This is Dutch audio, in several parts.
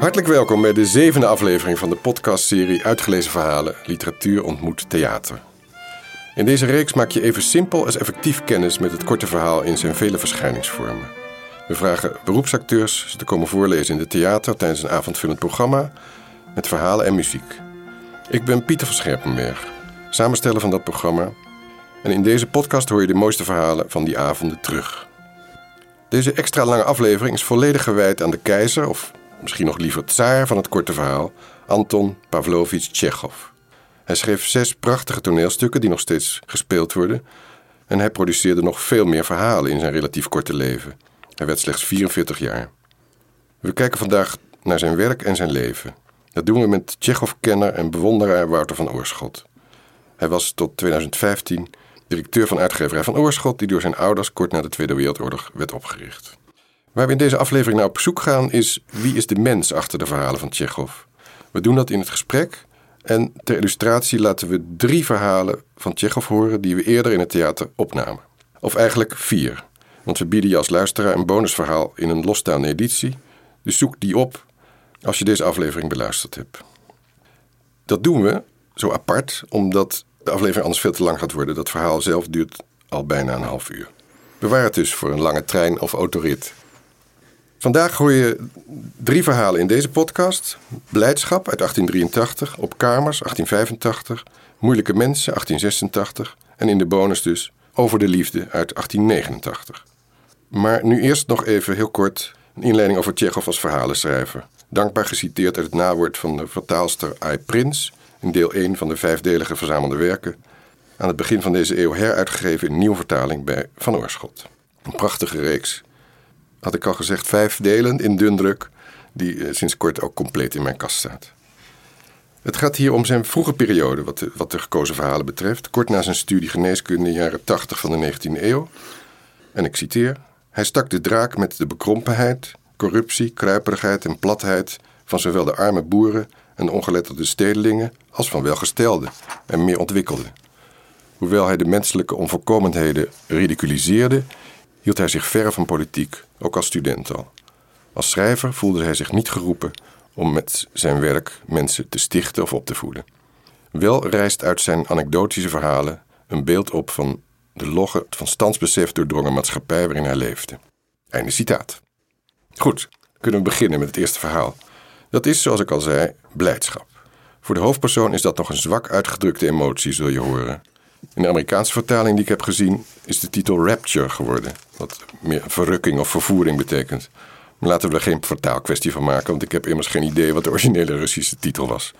Hartelijk welkom bij de zevende aflevering van de podcastserie Uitgelezen Verhalen Literatuur ontmoet theater. In deze reeks maak je even simpel als effectief kennis met het korte verhaal in zijn vele verschijningsvormen. We vragen beroepsacteurs ze te komen voorlezen in de theater tijdens een avondvullend programma met verhalen en muziek. Ik ben Pieter van Scherpenberg, samensteller van dat programma. En in deze podcast hoor je de mooiste verhalen van die avonden terug. Deze extra lange aflevering is volledig gewijd aan de keizer, of misschien nog liever tsaar van het korte verhaal, Anton Pavlovich Tsjechov. Hij schreef zes prachtige toneelstukken die nog steeds gespeeld worden. En hij produceerde nog veel meer verhalen in zijn relatief korte leven. Hij werd slechts 44 jaar. We kijken vandaag naar zijn werk en zijn leven. Dat doen we met Tsjechov-kenner en bewonderaar Wouter van Oorschot. Hij was tot 2015 directeur van uitgeverij van Oorschot, die door zijn ouders kort na de Tweede Wereldoorlog werd opgericht. Waar we in deze aflevering naar op zoek gaan is wie is de mens achter de verhalen van Tsjechov. We doen dat in het gesprek en ter illustratie laten we drie verhalen van Tsjechov horen die we eerder in het theater opnamen. Of eigenlijk vier, want we bieden je als luisteraar een bonusverhaal in een losstaande editie. Dus zoek die op als je deze aflevering beluisterd hebt. Dat doen we zo apart, omdat de aflevering anders veel te lang gaat worden. Dat verhaal zelf duurt al bijna een half uur. Bewaar het dus voor een lange trein of autorit. Vandaag hoor je drie verhalen in deze podcast. Blijdschap uit 1883, Op Kamers 1885, Moeilijke Mensen 1886 en in de bonus dus Over de Liefde uit 1889. Maar nu eerst nog even heel kort een inleiding over Tsjechov als verhalenschrijver. Dankbaar geciteerd uit het nawoord van de vertaalster I. Prins in deel 1 van de vijfdelige verzamelde werken. Aan het begin van deze eeuw heruitgegeven in nieuwe vertaling bij Van Oorschot. Een prachtige reeks had ik al gezegd, vijf delen in dun druk, die eh, sinds kort ook compleet in mijn kast staat. Het gaat hier om zijn vroege periode, wat de, wat de gekozen verhalen betreft, kort na zijn studie geneeskunde in de jaren 80 van de 19e eeuw. En ik citeer: Hij stak de draak met de bekrompenheid, corruptie, kruiperigheid en platheid van zowel de arme boeren en de ongeletterde stedelingen als van welgestelde en meer ontwikkelde. Hoewel hij de menselijke onvolkomenheden ridiculiseerde, hield hij zich ver van politiek, ook als student al. Als schrijver voelde hij zich niet geroepen om met zijn werk mensen te stichten of op te voeden. Wel rijst uit zijn anekdotische verhalen een beeld op van de logge van standsbesef doordrongen maatschappij waarin hij leefde. Einde citaat. Goed, kunnen we beginnen met het eerste verhaal. Dat is, zoals ik al zei, blijdschap. Voor de hoofdpersoon is dat nog een zwak uitgedrukte emotie, zul je horen. In de Amerikaanse vertaling die ik heb gezien is de titel Rapture geworden. Wat meer verrukking of vervoering betekent. Maar laten we er geen vertaalkwestie van maken, want ik heb immers geen idee wat de originele Russische titel was.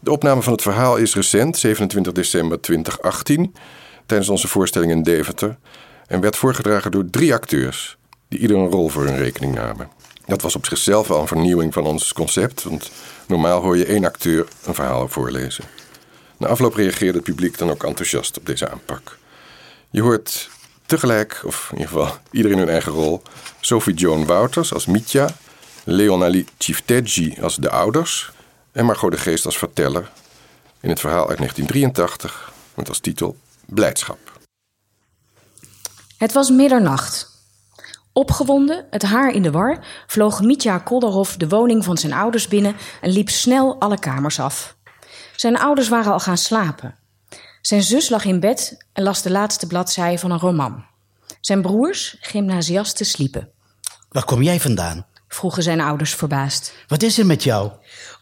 De opname van het verhaal is recent, 27 december 2018, tijdens onze voorstelling in Deventer. En werd voorgedragen door drie acteurs, die ieder een rol voor hun rekening namen. Dat was op zichzelf wel een vernieuwing van ons concept, want normaal hoor je één acteur een verhaal voorlezen. Na afloop reageerde het publiek dan ook enthousiast op deze aanpak. Je hoort tegelijk, of in ieder geval ieder in hun eigen rol, Sophie Joan Wouters als Mitja, Leonalie Chifteggi als de ouders en Margot de Geest als verteller in het verhaal uit 1983 met als titel Blijdschap. Het was middernacht. Opgewonden, het haar in de war, vloog Mitja Kolderhof de woning van zijn ouders binnen en liep snel alle kamers af. Zijn ouders waren al gaan slapen. Zijn zus lag in bed en las de laatste bladzij van een roman. Zijn broers, gymnasiasten, sliepen. Waar kom jij vandaan? Vroegen zijn ouders verbaasd. Wat is er met jou?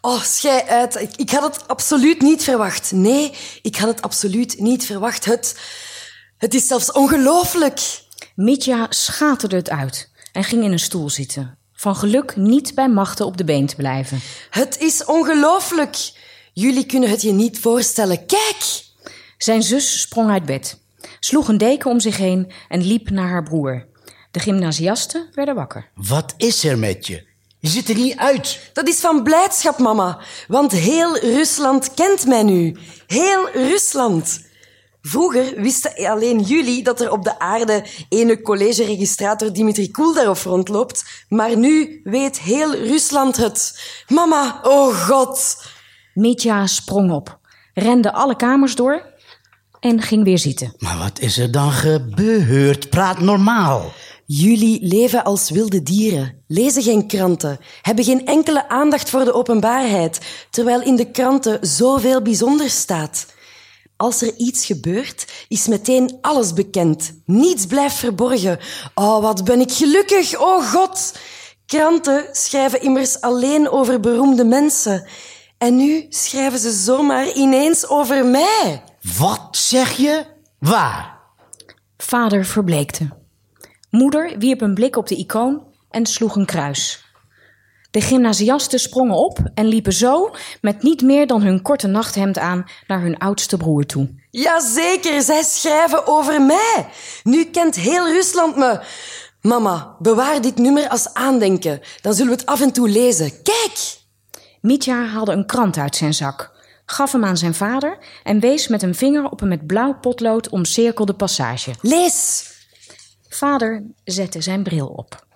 Oh, schij uit. Ik, ik had het absoluut niet verwacht. Nee, ik had het absoluut niet verwacht. Het, het is zelfs ongelooflijk. Mitja schaterde het uit en ging in een stoel zitten. Van geluk niet bij machten op de been te blijven. Het is ongelooflijk. Jullie kunnen het je niet voorstellen. Kijk! Zijn zus sprong uit bed, sloeg een deken om zich heen en liep naar haar broer. De gymnasiasten werden wakker. Wat is er met je? Je ziet er niet uit. Dat is van blijdschap, mama. Want heel Rusland kent mij nu. Heel Rusland. Vroeger wisten alleen jullie dat er op de aarde ene collegeregistrator Dimitri Kuldarov rondloopt. Maar nu weet heel Rusland het. Mama, oh god. Mitja sprong op, rende alle kamers door en ging weer zitten. Maar wat is er dan gebeurd? Praat normaal. Jullie leven als wilde dieren, lezen geen kranten, hebben geen enkele aandacht voor de openbaarheid, terwijl in de kranten zoveel bijzonder staat. Als er iets gebeurt, is meteen alles bekend. Niets blijft verborgen. Oh, wat ben ik gelukkig, oh God! Kranten schrijven immers alleen over beroemde mensen. En nu schrijven ze zomaar ineens over mij. Wat zeg je? Waar? Vader verbleekte. Moeder wierp een blik op de icoon en sloeg een kruis. De gymnasiasten sprongen op en liepen zo, met niet meer dan hun korte nachthemd aan, naar hun oudste broer toe. Jazeker, zij schrijven over mij. Nu kent heel Rusland me. Mama, bewaar dit nummer als aandenken. Dan zullen we het af en toe lezen. Kijk! Mitja haalde een krant uit zijn zak, gaf hem aan zijn vader en wees met een vinger op een met blauw potlood omcirkelde passage. Lees! Vader zette zijn bril op.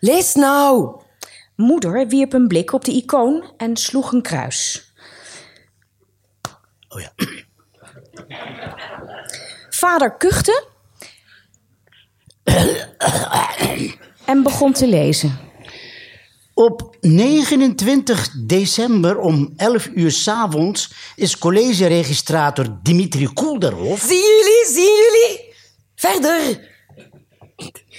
Lees nou! Moeder wierp een blik op de icoon en sloeg een kruis. Oh ja. Vader kuchte en begon te lezen. Op 29 december om 11 uur s'avonds is collegeregistrator Dimitri Kuldarov... Zien jullie, zien jullie? Verder!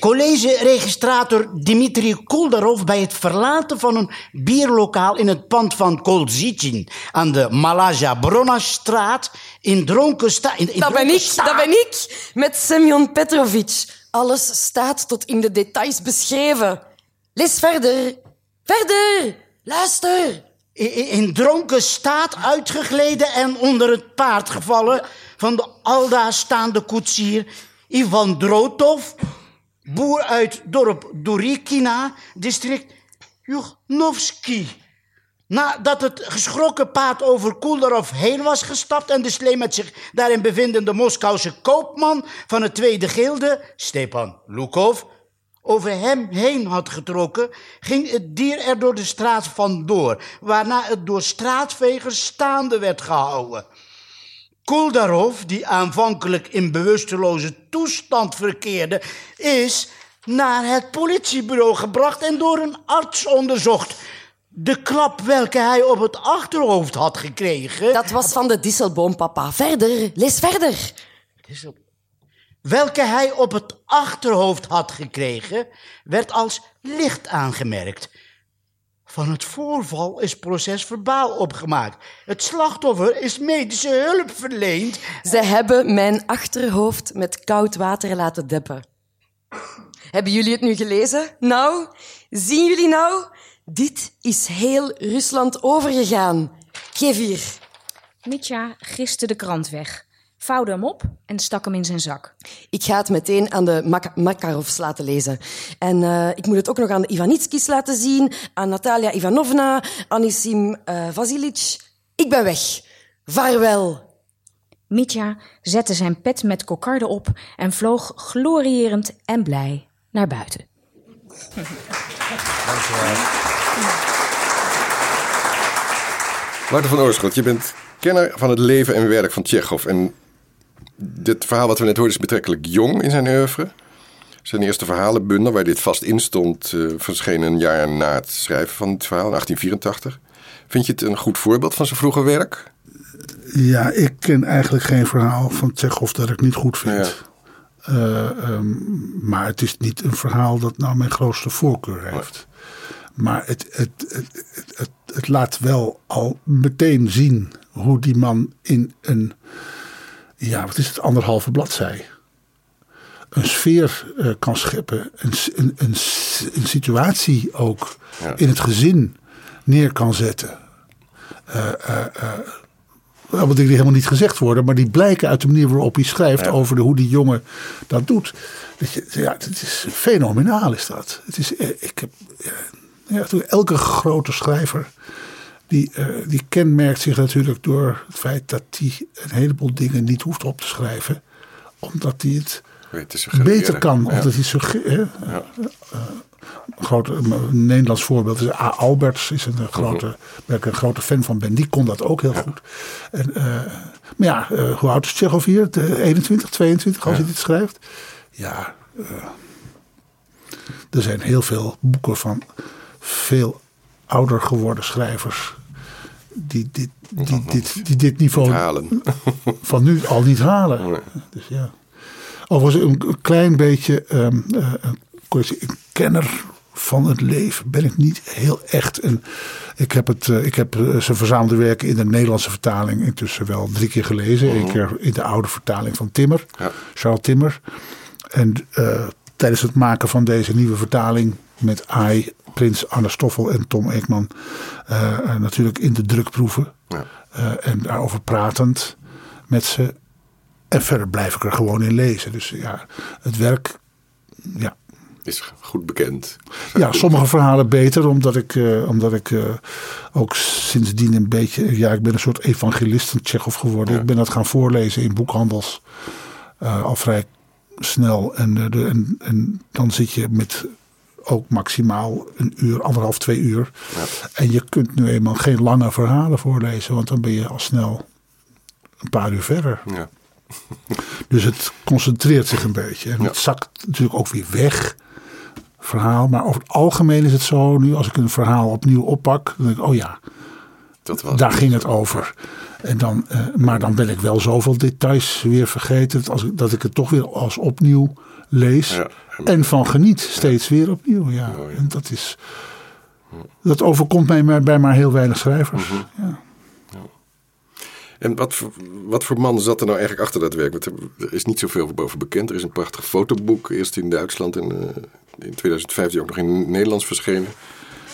Collegeregistrator Dimitri Kuldarov bij het verlaten van een bierlokaal in het pand van Kolzichin aan de Malaja Brona-straat in dronken sta in, in Dat ben ik, staat- dat ben ik. Met Semyon Petrovic. Alles staat tot in de details beschreven. Lees verder. Verder. Luister. in, in- dronken staat uitgegleden en onder het paard gevallen van de aldaar staande koetsier Ivan Drotov, boer uit dorp Dorikina, district Juchnovski. Nadat het geschrokken paard over Kuldarov heen was gestapt en de slee met zich daarin bevindende Moskouse koopman van het Tweede Gilde, Stepan Lukov, over hem heen had getrokken, ging het dier er door de straat vandoor, waarna het door straatvegers staande werd gehouden. Kuldarov, die aanvankelijk in bewusteloze toestand verkeerde, is naar het politiebureau gebracht en door een arts onderzocht. De klap welke hij op het achterhoofd had gekregen, Dat was van de Disselboom, papa. Verder. Lees verder. welke hij op het achterhoofd had gekregen, werd als licht aangemerkt. Van het voorval is procesverbaal opgemaakt. Het slachtoffer is medische hulp verleend. Ze hebben mijn achterhoofd met koud water laten deppen. Hebben jullie het nu gelezen? Nou, zien jullie nou? Dit is heel Rusland overgegaan. Geef hier. Mitja giste de krant weg, vouwde hem op en stak hem in zijn zak. Ik ga het meteen aan de Mak Makarovs laten lezen. En eh, ik moet het ook nog aan de Ivanitskis laten zien, aan Natalia Ivanovna, Anisim eh Vasilic. Ik ben weg. Vaarwel. Mitja zette zijn pet met kokarde op en vloog glorierend en blij naar buiten. Wouter van Oorschot, je bent kenner van het leven en werk van Tsjechov. En dit verhaal wat we net hoorden is betrekkelijk jong in zijn oeuvre. Zijn eerste verhalenbundel, waar dit vast in stond, eh, verscheen een jaar na het schrijven van het verhaal, in 1884. Vind je het een goed voorbeeld van zijn vroege werk? Ja, ik ken eigenlijk geen verhaal van Tsjechov dat ik niet goed vind. Eh, ehm, maar het is niet een verhaal dat nou mijn grootste voorkeur heeft. Maar het, het, het, het, het, het laat wel al meteen zien hoe die man in een, ja, wat is het, anderhalve bladzij. Een sfeer eh, kan scheppen, een, een, een, een situatie ook Ja. in het gezin neer kan zetten. Wel wat dingen die helemaal niet gezegd worden, maar die blijken uit de manier waarop hij schrijft over de, hoe die jongen dat doet. Dat je, ja, het is fenomenaal is dat. Het is, ik heb, ja, elke grote schrijver die, eh, die kenmerkt zich natuurlijk door het feit dat hij een heleboel dingen niet hoeft op te schrijven, omdat hij het beter kan. Of Ja. dat hij sugge- hè? Eh, een groot een Nederlands voorbeeld is A. Alberts, is een eh, grote, ben ik een grote fan van ben. Die kon dat ook heel goed. En, eh, maar ja, eh, hoe oud is Tsjechov hier? De 21, 22 als hij dit schrijft? Ja, eh, er zijn heel veel boeken van veel ouder geworden schrijvers. Die dit, die, dit, die dit niveau Halen. van nu al niet halen. Nee. Dus ja. Overigens een, een klein beetje eh, een, kenner van het leven ben ik niet heel echt. En ik heb, het, eh, ik heb eh, zijn verzamelde werken in de Nederlandse vertaling intussen wel drie keer gelezen. Eén keer in de oude vertaling van Timmer, Ja. Charles Timmer. En tijdens het maken van deze nieuwe vertaling met AI, Prins Anne Stoffel en Tom Ekman eh, eh, natuurlijk in de drukproeven. Ja. Eh, en daarover pratend met ze. En verder blijf ik er gewoon in lezen. Dus ja, het werk. Ja, Is goed bekend. ja sommige verhalen beter, omdat ik, omdat ik ook sindsdien een beetje. Ja, ik ben een soort evangelist van Tsjechov geworden. Ik ben dat gaan voorlezen in boekhandels. al vrij snel. En, de, en, en dan zit je met ook maximaal een uur, anderhalf, twee uur. En je kunt nu eenmaal geen lange verhalen voorlezen, want dan ben je al snel een paar uur verder. Ja. Dus het concentreert zich een beetje. En Ja. het zakt natuurlijk ook weer weg. Verhaal. Maar over het algemeen is het zo. Nu als ik een verhaal opnieuw oppak. Dan denk ik, oh ja, Dat was daar ging het over. En dan, eh, maar dan ben ik wel zoveel details weer vergeten. Als ik, dat ik het toch weer als opnieuw lees. Ja. En van geniet. Steeds weer opnieuw. Ja. Mooi. En dat is. Dat overkomt mij maar bij maar heel weinig schrijvers. Mhm. ja. En wat voor, wat voor man zat er nou eigenlijk achter dat werk? Want er- is niet zoveel over bekend. Er is een prachtig fotoboek, eerst in Duitsland en eh, in 2015 ook nog in het Nederlands verschenen.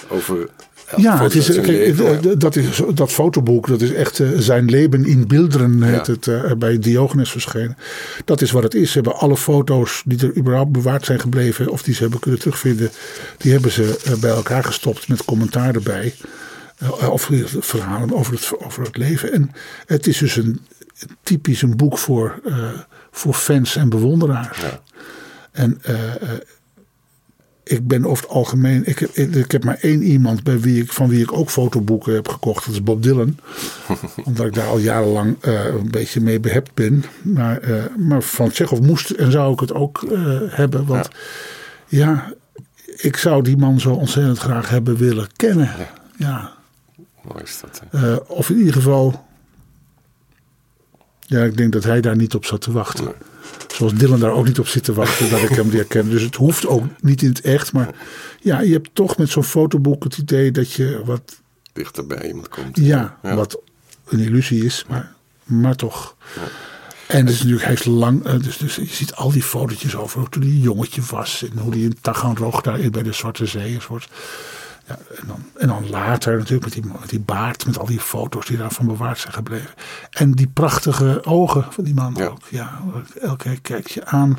Over Ja, het foto's is, kijk, dat, is, dat fotoboek, dat is echt eh, zijn leven in beelderen, heet Ja. het eh, bij Diogenes verschenen. Dat is wat het is. Ze hebben alle foto's die er überhaupt bewaard zijn gebleven, of die ze hebben kunnen terugvinden, die hebben ze eh, bij elkaar gestopt met commentaar erbij. Eh, of verhalen over het, over het leven. En het is dus een typisch een boek voor, eh, voor fans en bewonderaars. Ja. En eh, eh, ik ben over het algemeen. Ik heb, ik heb maar één iemand bij wie ik, van wie ik ook fotoboeken heb gekocht. Dat is Bob Dylan. Omdat ik daar al jarenlang eh, een beetje mee behept ben. Maar, eh, maar van Tsjechov moest en zou ik het ook eh, hebben. Want ja. ik zou die man zo ontzettend graag hebben willen kennen. Ja. Mooi is dat. of in ieder geval. Ja, ik denk dat hij daar niet op zat te wachten. Zoals Dylan daar ook niet op zit te wachten dat ik hem leer kennen. Dus het hoeft ook niet in het echt. Maar ja, je hebt toch met zo'n fotoboek het idee dat je wat. Dichter bij iemand komt. Ja, Ja. wat een illusie is, maar, maar toch. En dus natuurlijk, hij heeft lang. eh, Dus, dus je ziet al die fotootjes over hoe toen hij een jongetje was. En hoe hij in Taganrog daar bij de Zwarte Zee enzovoort. Ja, en, dan, en dan later natuurlijk met die, met die baard, met al die foto's die daarvan bewaard zijn gebleven. En die prachtige ogen van die man Ja. ook. Ja, elke kijkt je aan.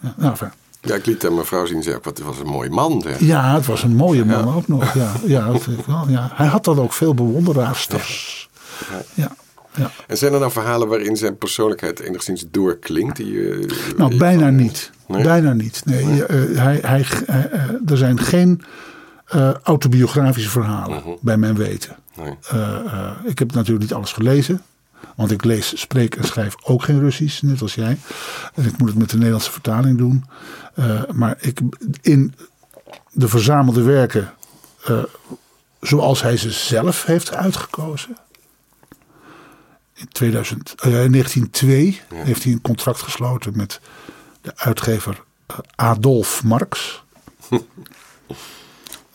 Ja, nou. Ja, ik liet aan mijn vrouw zien. Zei ook, wat het was een mooi man. Zeg. ja, het was een mooie man ook nog. Ja, ja, dat vind ik wel. Ja. Hij had dan ook veel bewonderaarsters. Ja, ja. En zijn er nou verhalen waarin zijn persoonlijkheid enigszins doorklinkt? Die, eh, Nou, bijna niet. Nee? Bijna niet. Nee, eh, hij, hij, eh, er zijn geen eh, autobiografische verhalen, bij mijn weten. Nee. Eh, eh, ik heb natuurlijk niet alles gelezen. Want ik lees, spreek en schrijf ook geen Russisch, net als jij. En ik moet het met de Nederlandse vertaling doen. Maar ik, in de verzamelde werken, zoals hij ze zelf heeft uitgekozen. In, 2000, eh, in 1902 heeft hij een contract gesloten met de uitgever Adolf Marx.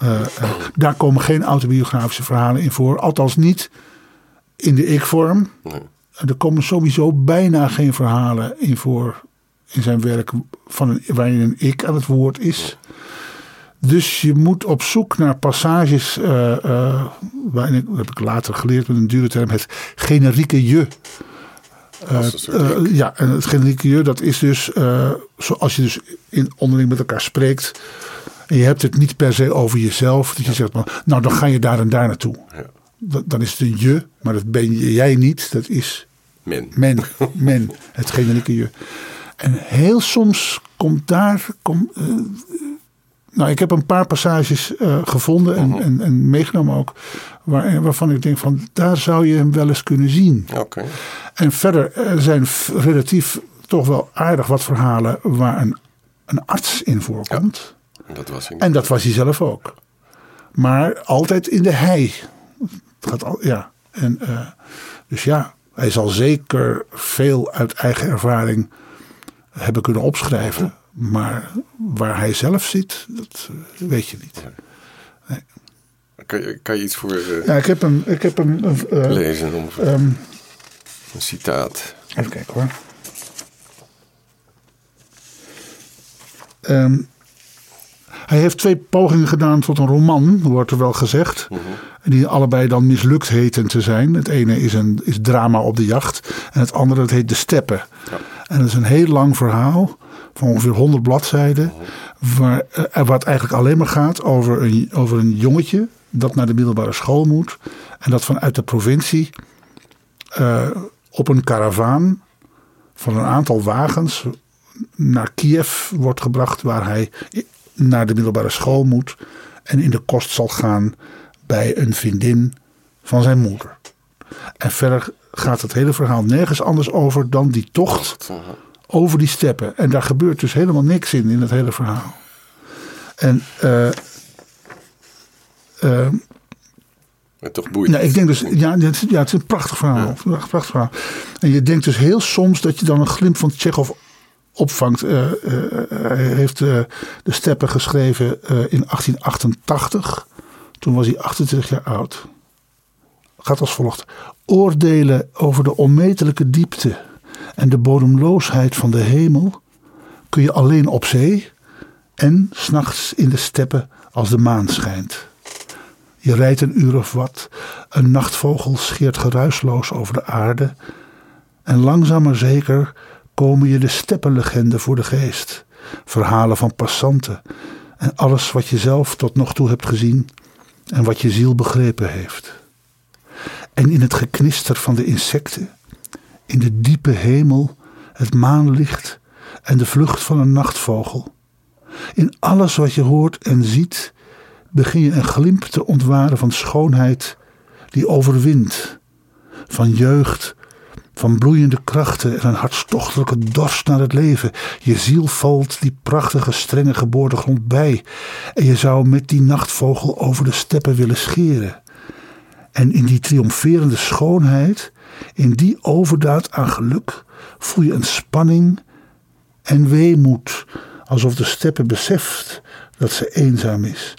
Eh, eh, daar komen geen autobiografische verhalen in voor. Althans niet in de ik-vorm. Nee. Er komen sowieso bijna geen verhalen in voor in zijn werk van een, waarin een ik aan het woord is. Dus je moet op zoek naar passages eh, waarin ik, dat heb ik later geleerd met een dure term, het generieke je. Ik. ja, en het generieke je, dat is dus zoals je dus in, onderling met elkaar spreekt. En je hebt het niet per se over jezelf. Dat je zegt, maar, nou dan ga je daar en daar naartoe. Dan is het een je, maar dat ben jij niet. Dat is Men. men, men, het generieke je. En heel soms komt daar. Komt, eh, nou, ik heb een paar passages eh, gevonden en, en, en meegenomen ook. Waar, waarvan ik denk van daar zou je hem wel eens kunnen zien. Oké. En verder er zijn relatief toch wel aardig wat verhalen waar een, een arts in voorkomt. Dat was hij. En dat was hij zelf ook. Maar altijd in de hei. Het gaat al, ja. En, eh, dus ja, hij zal zeker veel uit eigen ervaring hebben kunnen opschrijven. Maar waar hij zelf zit, dat eh, weet je niet. Kan je, kan je iets voor eh, Ja, ik heb hem. Ik heb hem lezen? Om, ehm, een citaat. Even kijken hoor. Ehm, hij heeft twee pogingen gedaan tot een roman, wordt er wel gezegd. Die allebei dan mislukt heten te zijn. Het ene is een is drama op de jacht. En het andere dat heet De Steppen. En dat is een heel lang verhaal van ongeveer 100 bladzijden. Waar, eh, wat eigenlijk alleen maar gaat over een, over een jongetje dat naar de middelbare school moet. En dat vanuit de provincie eh, op een karavaan van een aantal wagens naar Kiev wordt gebracht, waar hij naar de middelbare school moet en in de kost zal gaan bij een vriendin van zijn moeder. En verder gaat het hele verhaal nergens anders over dan die tocht over die steppen. En daar gebeurt dus helemaal niks in, in het hele verhaal. En eh, eh, Maar toch boeit. nou, ik denk dus, ja, het, is- ja, het is een prachtig verhaal. Een prachtig verhaal. En je denkt dus heel soms dat je dan een glimp van Tsjechov opvangt. Hij heeft de steppen geschreven in 1888. Toen was hij 28 jaar oud. Gaat als volgt. Oordelen over de onmetelijke diepte en de bodemloosheid van de hemel kun je alleen op zee en s'nachts in de steppen als de maan schijnt. Je rijdt een uur of wat. Een nachtvogel scheert geruisloos over de aarde. En langzaam maar zeker komen je de steppenlegenden voor de geest. Verhalen van passanten. En alles wat je zelf tot nog toe hebt gezien. En wat je ziel begrepen heeft. En in het geknister van de insecten. In de diepe hemel. Het maanlicht. En de vlucht van een nachtvogel. In alles wat je hoort en ziet begin je een glimp te ontwaren van schoonheid die overwint, van jeugd, van bloeiende krachten en een hartstochtelijke dorst naar het leven. Je ziel valt die prachtige, strenge geboortegrond bij en je zou met die nachtvogel over de steppen willen scheren. En in die triomferende schoonheid, in die overdaad aan geluk, voel je een spanning en weemoed, alsof de steppe beseft dat ze eenzaam is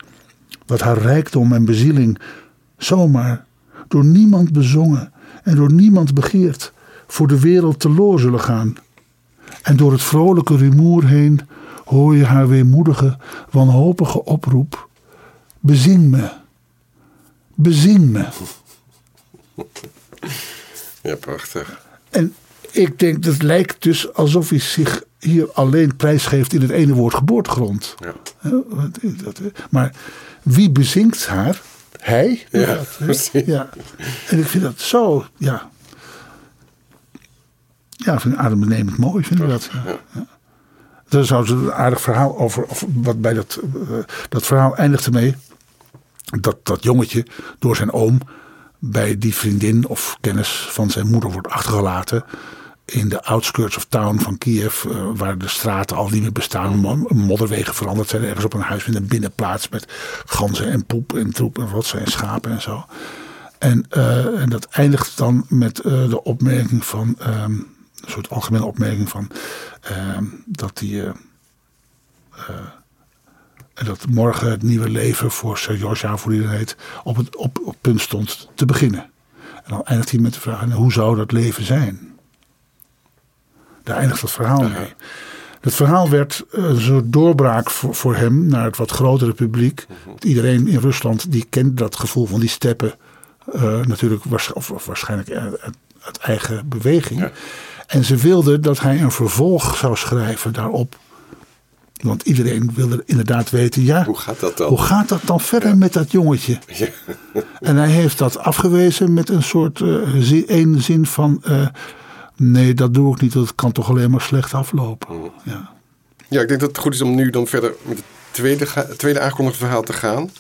dat haar rijkdom en bezieling zomaar door niemand bezongen en door niemand begeerd voor de wereld teloor zullen gaan. En door het vrolijke rumoer heen hoor je haar weemoedige, wanhopige oproep: Bezing me, bezing me. Ja, prachtig. En ik denk, dat lijkt dus alsof hij zich hier alleen prijsgeeft in het ene woord geboortegrond. Ja. Maar wie bezinkt haar? Hij. Ja, ja. En ik vind dat zo, ja. Ja, ik vind het adembenemend mooi, vind ik dat. Ja. Ja. Er is een aardig verhaal over, of wat bij dat, eh, dat verhaal eindigt ermee. Dat dat jongetje door zijn oom bij die vriendin of kennis van zijn moeder wordt achtergelaten. In de outskirts of town van Kiev, eh, waar de straten al niet meer bestaan, mo- modderwegen veranderd zijn. Ergens op een huis met een binnenplaats met ganzen en poep en troep en rotsen en schapen en zo. En, eh, en dat eindigt dan met de opmerking van, ehm, een soort algemene opmerking van, ehm, dat die. eh, eh, en dat morgen het nieuwe leven voor Serjoja, voor dat heet, op het op, op punt stond te beginnen. En dan eindigt hij met de vraag: hoe zou dat leven zijn? Daar eindigt het verhaal mee. Het verhaal werd eh, een soort doorbraak voor, voor hem naar het wat grotere publiek. Iedereen in Rusland die kent dat gevoel van die steppen. natuurlijk waars- of, of waarschijnlijk uit, uit- uit eigen beweging. En ze wilden dat hij een vervolg zou schrijven daarop. Want iedereen wilde inderdaad weten, ja, Hoe gaat dat dan? hoe gaat dat dan verder met dat jongetje? Ja. En hij heeft dat afgewezen met een soort eh, zi- één zin van. eh, Nee, dat doe ik niet. Dat kan toch alleen maar slecht aflopen. Mm. Ja. Ja, ik denk dat het goed is om nu dan verder met het tweede, tweede aangekondigde verhaal te gaan.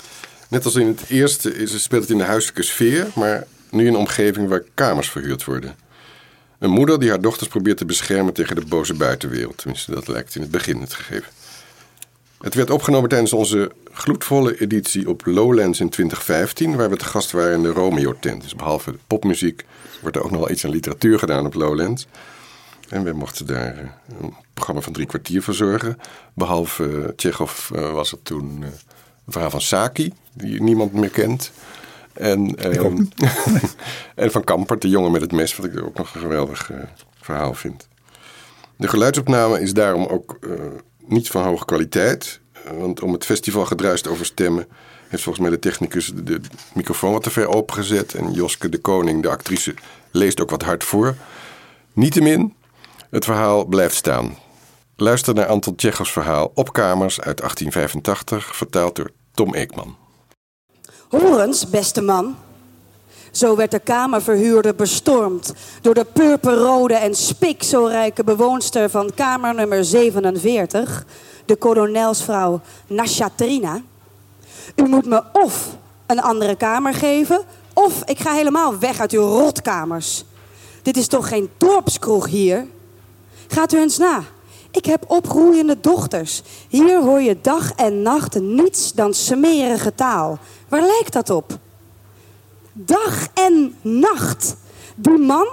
Net als in het eerste is, speelt het in de huiselijke sfeer, maar nu in een omgeving waar kamers verhuurd worden. Een moeder die haar dochters probeert te beschermen tegen de boze buitenwereld. Tenminste, dat lijkt in het begin het gegeven. Het werd opgenomen tijdens onze gloedvolle editie op Lowlands in 2015, waar we te gast waren in de Romeo-tent. Dus behalve popmuziek wordt er ook nog wel iets aan literatuur gedaan op Lowlands. En we mochten daar eh, een programma van drie kwartier verzorgen. Behalve uh, was er toen eh, een verhaal van Saki, die niemand meer kent. En, ehm, en van Kampert, de jongen met het mes, wat ik ook nog een geweldig eh, verhaal vind. De geluidsopname is daarom ook eh, niet van hoge kwaliteit. Eh, Want om het festival gedruis te overstemmen... heeft volgens mij de technicus de, de microfoon wat te ver opengezet. En Joske de Koning, de actrice, leest ook wat hard voor. Niettemin, het verhaal blijft staan. Luister naar Anton Tjechos verhaal Opkamers uit 1885... vertaald door Tom Eekman. Horens, beste man. Zo werd de kamerverhuurder bestormd door de purperrode en spikzelrijke bewoonster van kamer nummer 47, de kolonelsvrouw Nashatrina. U moet me of een andere kamer geven, of ik ga helemaal weg uit uw rotkamers. Dit is toch geen dorpskroeg hier? Gaat u eens na. Ik heb opgroeiende dochters. Hier hoor je dag en nacht niets dan smerige taal. Waar lijkt dat op? Dag en nacht. Die man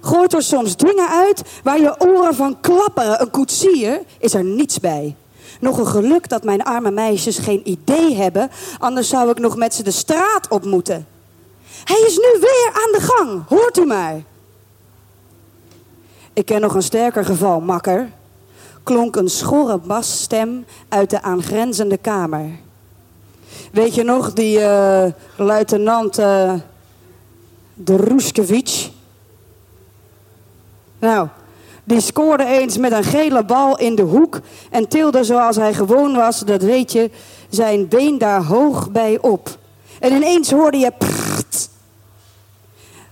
gooit er soms dingen uit waar je oren van klapperen. Een koetsier is er niets bij. Nog een geluk dat mijn arme meisjes geen idee hebben, anders zou ik nog met ze de straat op moeten. Hij is nu weer aan de gang, hoort u maar. Ik ken nog een sterker geval, makker. Klonk een schorre basstem uit de aangrenzende kamer. Weet je nog, die eh, luitenant uh, Druskevich? Nou, die scoorde eens met een gele bal in de hoek en tilde zoals hij gewoon was, dat weet je, zijn been daar hoog bij op. En ineens hoorde je.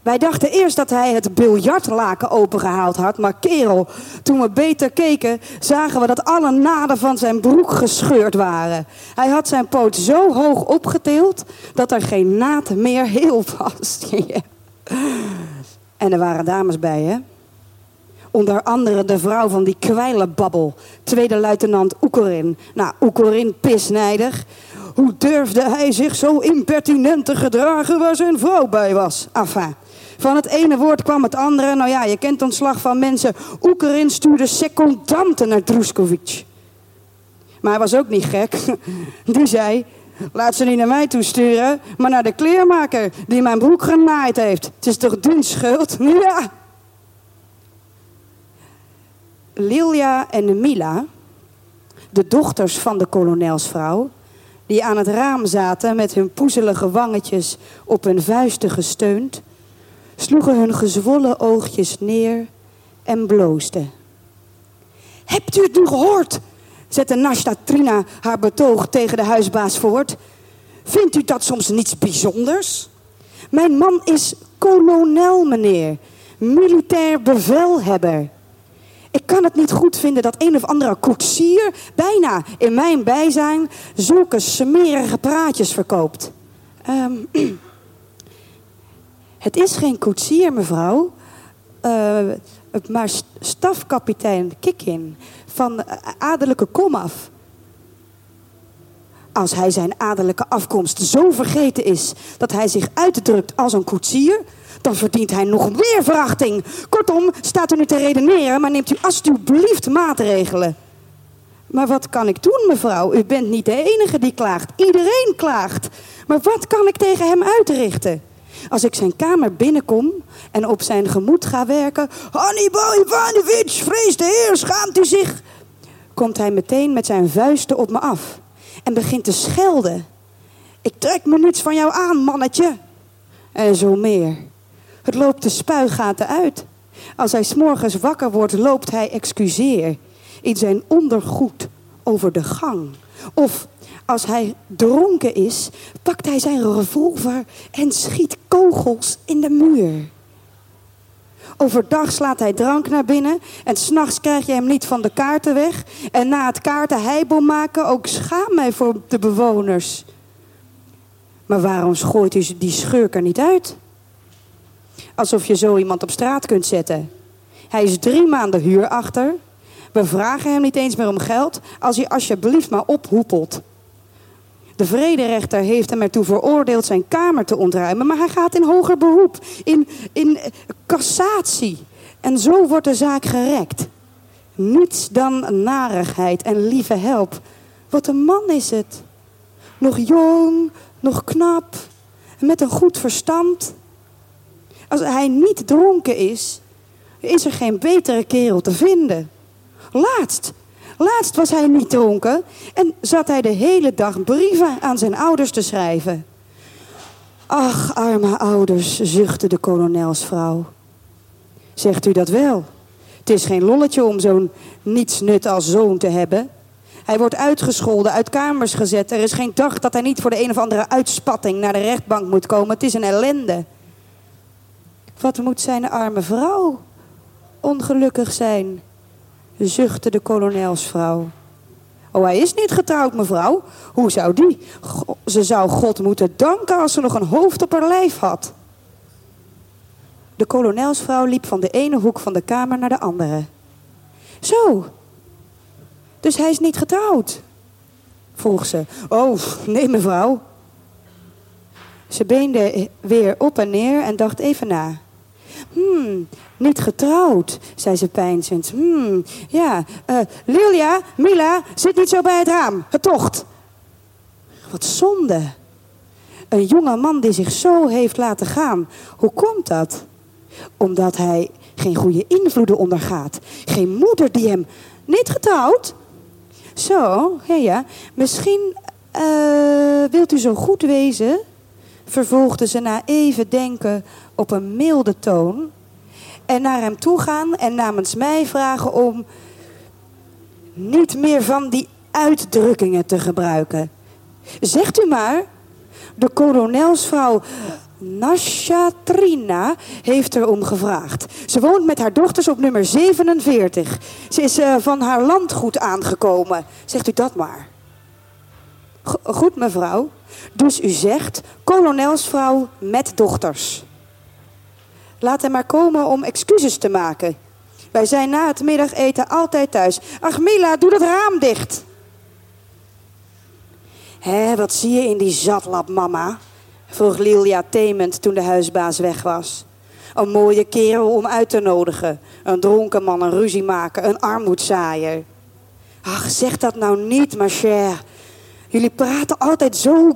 Wij dachten eerst dat hij het biljartlaken opengehaald had, maar kerel, toen we beter keken, zagen we dat alle naden van zijn broek gescheurd waren. Hij had zijn poot zo hoog opgetild dat er geen naad meer heel was. en er waren dames bij, hè? Onder andere de vrouw van die kwijlenbabbel, tweede luitenant Oekerin. Nou, Oekerin pisnijdig. Hoe durfde hij zich zo impertinent te gedragen waar zijn vrouw bij was? Enfin, van het ene woord kwam het andere. Nou ja, je kent ontslag van mensen. Oekerin stuurde secondanten naar Druskovic. Maar hij was ook niet gek. Die zei, laat ze niet naar mij toesturen, maar naar de kleermaker die mijn broek genaaid heeft. Het is toch dun schuld? Ja. Lilia en Mila, de dochters van de kolonelsvrouw, die aan het raam zaten met hun poezelige wangetjes op hun vuisten gesteund, sloegen hun gezwollen oogjes neer en bloosden. Hebt u het nu gehoord? zette Nashta Trina haar betoog tegen de huisbaas voort. Vindt u dat soms niets bijzonders? Mijn man is kolonel, meneer, militair bevelhebber. Ik kan het niet goed vinden dat een of andere koetsier bijna in mijn bijzijn zulke smerige praatjes verkoopt. Um, het is geen koetsier, mevrouw, uh, maar stafkapitein Kikin van adellijke komaf. Als hij zijn adellijke afkomst zo vergeten is dat hij zich uitdrukt als een koetsier, dan verdient hij nog meer verachting. Kortom, staat u nu te redeneren, maar neemt u alstublieft maatregelen. Maar wat kan ik doen, mevrouw? U bent niet de enige die klaagt. Iedereen klaagt. Maar wat kan ik tegen hem uitrichten? Als ik zijn kamer binnenkom en op zijn gemoed ga werken... Hannibal Ivanovic, vrees de heer, schaamt u zich? Komt hij meteen met zijn vuisten op me af en begint te schelden. Ik trek me niets van jou aan, mannetje. En zo meer. Het loopt de spuigaten uit. Als hij s'morgens wakker wordt, loopt hij excuseer in zijn ondergoed over de gang. Of als hij dronken is, pakt hij zijn revolver en schiet kogels in de muur. Overdag slaat hij drank naar binnen en s'nachts krijg je hem niet van de kaarten weg. En na het kaarten heibel maken, ook schaam mij voor de bewoners. Maar waarom gooit u die schurk er niet uit? Alsof je zo iemand op straat kunt zetten. Hij is drie maanden huur achter. We vragen hem niet eens meer om geld als hij alsjeblieft maar ophoepelt. De vrederechter heeft hem ertoe veroordeeld zijn kamer te ontruimen, maar hij gaat in hoger beroep, in, in cassatie. En zo wordt de zaak gerekt. Niets dan narigheid en lieve help. Wat een man is het. Nog jong, nog knap, met een goed verstand. Als hij niet dronken is, is er geen betere kerel te vinden. Laatst, laatst was hij niet dronken en zat hij de hele dag brieven aan zijn ouders te schrijven. Ach, arme ouders, zuchtte de kolonelsvrouw. Zegt u dat wel? Het is geen lolletje om zo'n nietsnut als zoon te hebben. Hij wordt uitgescholden, uit kamers gezet. Er is geen dag dat hij niet voor de een of andere uitspatting naar de rechtbank moet komen. Het is een ellende. Wat moet zijn arme vrouw ongelukkig zijn? Zuchtte de kolonelsvrouw. Oh, hij is niet getrouwd, mevrouw. Hoe zou die? ze zou God moeten danken als ze nog een hoofd op haar lijf had. De kolonelsvrouw liep van de ene hoek van de kamer naar de andere. Zo, dus hij is niet getrouwd? vroeg ze. Oh, nee, mevrouw. Ze beende weer op en neer en dacht even na. Hmm, niet getrouwd, zei ze pijnzend. Hmm, ja. Uh, Lilia, Mila, zit niet zo bij het raam. Het tocht. Wat zonde. Een jonge man die zich zo heeft laten gaan. Hoe komt dat? Omdat hij geen goede invloeden ondergaat. Geen moeder die hem... Niet getrouwd? Zo, ja, ja. Misschien uh, wilt u zo goed wezen, vervolgde ze na even denken op een milde toon, en naar hem toe gaan en namens mij vragen om niet meer van die uitdrukkingen te gebruiken. Zegt u maar, de kolonelsvrouw Nashatrina heeft erom gevraagd. Ze woont met haar dochters op nummer 47. Ze is uh, van haar landgoed aangekomen. Zegt u dat maar. goed, mevrouw. Dus u zegt kolonelsvrouw met dochters. Laat hem maar komen om excuses te maken. Wij zijn na het middageten altijd thuis. Ach, Mila, doe dat raam dicht. Hé, wat zie je in die zatlap, mama? vroeg Lilia temend toen de huisbaas weg was. Een mooie kerel om uit te nodigen. Een dronken man, een ruzie maken, een armoedzaaier. Ach, zeg dat nou niet, ma chère. Jullie praten altijd zo.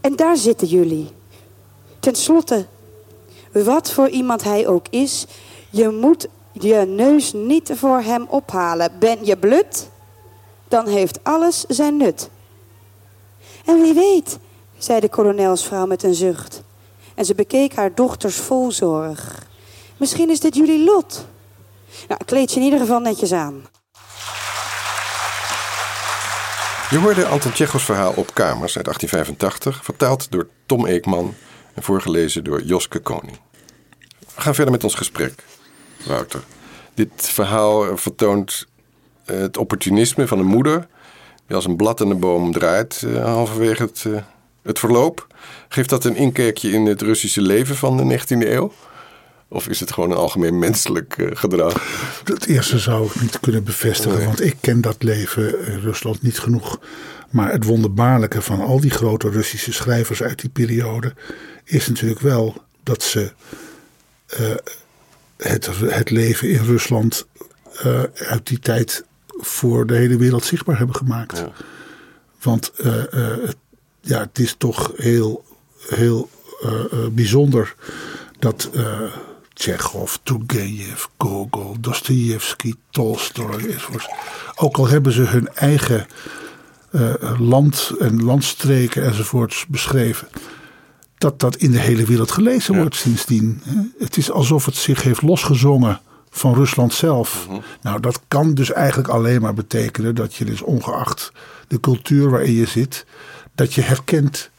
En daar zitten jullie. Ten slotte, wat voor iemand hij ook is, je moet je neus niet voor hem ophalen. Ben je blut, dan heeft alles zijn nut. En wie weet, zei de kolonelsvrouw met een zucht. En ze bekeek haar dochters vol zorg. Misschien is dit jullie lot. Nou, kleed je in ieder geval netjes aan. Je hoorde Anton Tjechos verhaal op Kamers uit 1885, vertaald door Tom Eekman en voorgelezen door Joske Koning. We gaan verder met ons gesprek, Wouter. Dit verhaal vertoont het opportunisme van een moeder die als een blad in de boom draait uh, halverwege het uh, het verloop? Geeft dat een inkijkje in het Russische leven van de 19e eeuw? Of is het gewoon een algemeen menselijk uh, gedrag? Het eerste zou ik niet kunnen bevestigen, want ik ken dat leven in Rusland niet genoeg. Maar het wonderbaarlijke van al die grote Russische schrijvers uit die periode is natuurlijk wel dat ze het, het leven in Rusland uh, uit die tijd voor de hele wereld zichtbaar hebben gemaakt. Ja. Want het ja, het is toch heel, heel bijzonder dat Tsjechov, Turgenev, Gogol, Dostoevsky, Tolstoy enzovoort. Ook al hebben ze hun eigen uh, land en landstreken enzovoorts beschreven. Dat dat in de hele wereld gelezen wordt sindsdien. Het is alsof het zich heeft losgezongen van Rusland zelf. Mhm. Nou, dat kan dus eigenlijk alleen maar betekenen dat je dus ongeacht de cultuur waarin je zit dat je herkent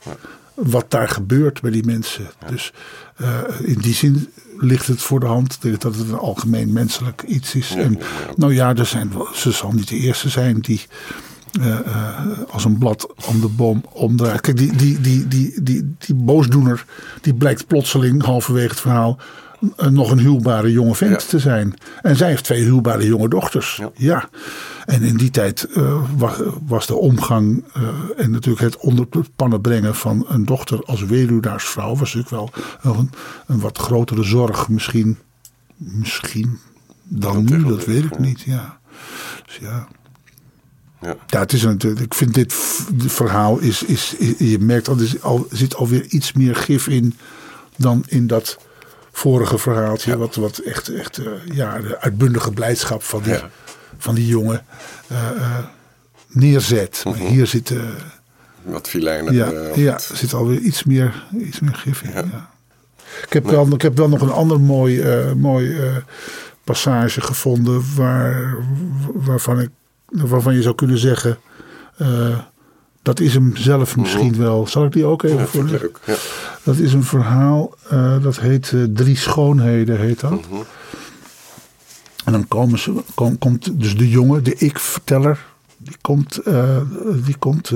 wat daar gebeurt bij die mensen. Dus eh, in die zin ligt het voor de hand dat het een algemeen menselijk iets is. en, nou ja, er zijn, ze zal niet de eerste zijn die eh, eh, als een blad om de boom omdraait. Kijk, die, die, die, die, die, die boosdoener, die blijkt plotseling halverwege het verhaal eh, nog een huwbare jonge vent Ja. te zijn. En zij heeft twee huwbare jonge dochters. Ja. Ja. En in die tijd was, was de omgang en natuurlijk het onder het pannen brengen van een dochter als weduwnaarsvrouw was natuurlijk wel een, een wat grotere zorg misschien. Misschien dan nu, dat weet ik niet. Ja. Dus ja. Ja. Ja, het is natuurlijk. Ik vind dit verhaal is, is, is- Je merkt al, er zit al- er zit alweer iets meer gif in dan in dat vorige verhaaltje. Wat, wat echt, echt eh, ja, de uitbundige blijdschap van die, Ja. van die jongen eh, eh, neerzet. Maar hier zit, eh, Wat filijner. ja, eh, ja, wat- zit alweer iets meer, iets meer gif in. Ja. Ik, heb wel, ik heb wel nog een ander mooi, mooi passage gevonden waar, waarvan, ik, waarvan je zou kunnen zeggen. eh, dat is hem zelf misschien wel. Zal ik die ook even. Ja, voorlezen? leuk. Ja. Dat is een verhaal, eh, dat heet eh, Drie Schoonheden, heet dat. Mhm. En dan komen ze, kom- komt dus de jongen, de ik-verteller, die komt, eh, die komt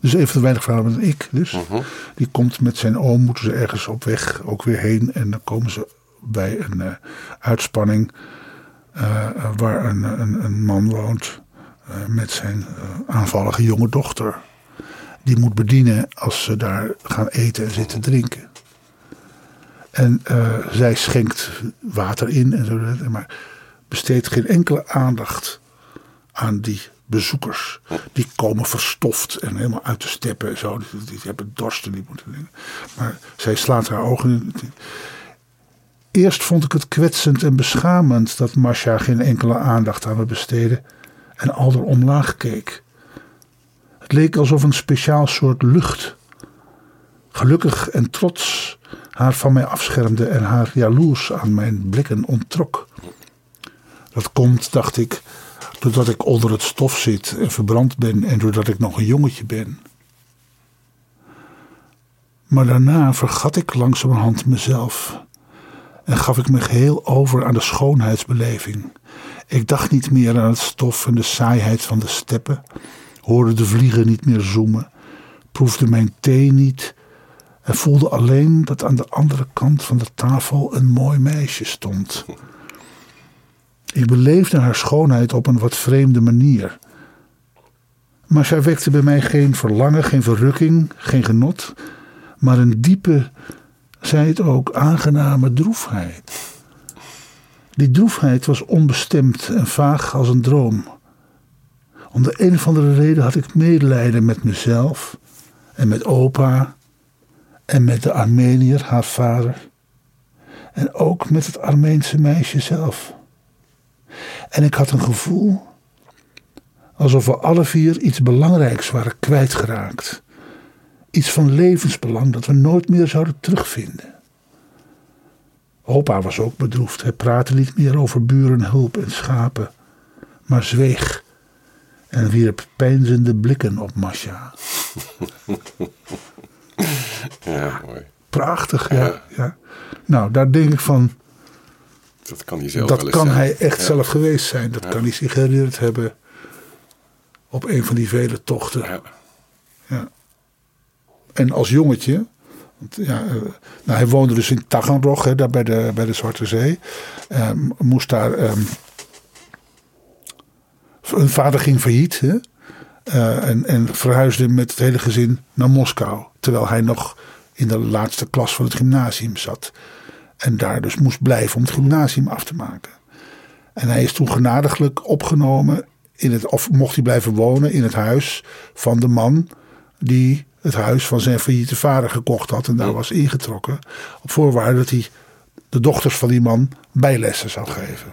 dus even te weinig verhalen met een ik dus. Mhm. Die komt met zijn oom, moeten ze ergens op weg ook weer heen. En dan komen ze bij een uitspanning waar een, een, een man woont met zijn eh, aanvallige jonge dochter. Die moet bedienen als ze daar gaan eten en zitten drinken. En eh, zij schenkt water in en zo, maar besteedt geen enkele aandacht aan die bezoekers. Die komen verstoft en helemaal uit de steppen en zo. Die, hebben dorst en die moeten. Maar zij slaat haar ogen in. Eerst vond ik het kwetsend en beschamend dat Masha geen enkele aandacht aan me besteedde en al er omlaag keek. Het leek alsof een speciaal soort lucht, gelukkig en trots, haar van mij afschermde en haar jaloers aan mijn blikken onttrok. Dat komt, dacht ik, doordat ik onder het stof zit en verbrand ben en doordat ik nog een jongetje ben. Maar daarna vergat ik langzamerhand mezelf en gaf ik me geheel over aan de schoonheidsbeleving. Ik dacht niet meer aan het stof en de saaiheid van de steppen, hoorde de vliegen niet meer zoemen, proefde mijn thee niet en voelde alleen dat aan de andere kant van de tafel een mooi meisje stond. Ik beleefde haar schoonheid op een wat vreemde manier. Maar zij wekte bij mij geen verlangen, geen verrukking, geen genot, maar een diepe, zij het ook, aangename droefheid. Die droefheid was onbestemd en vaag als een droom. Om de een of andere reden had ik medelijden met mezelf en met opa en met de Armenier, haar vader. En ook met het Armeense meisje zelf. En ik had een gevoel alsof we alle vier iets belangrijks waren kwijtgeraakt. Iets van levensbelang dat we nooit meer zouden terugvinden. Opa was ook bedroefd. Hij praatte niet meer over burenhulp en schapen, maar zweeg en wierp peinzende blikken op Masha. Ja, mooi. Prachtig, ja. ja. Nou, daar denk ik van, Dat kan hij zelf dat kan zijn. hij echt Ja. zelf geweest zijn. Dat kan hij zich herinnerd hebben op een van die vele tochten. Ja. Ja. En als jongetje, ja, eh, nou, hij woonde dus in Taganrog, hè, daar bij de, bij de Zwarte Zee. Eh, moest daar. ehm hun vader ging failliet hè, eh, en, en verhuisde met het hele gezin naar Moskou. Terwijl hij nog in de laatste klas van het gymnasium zat. En daar dus moest blijven om het gymnasium af te maken. En hij is toen genadiglijk opgenomen, in het, of mocht hij blijven wonen in het huis van de man die het huis van zijn failliete vader gekocht had en daar was ingetrokken. Op voorwaarde dat hij de dochters van die man bijlessen zou geven.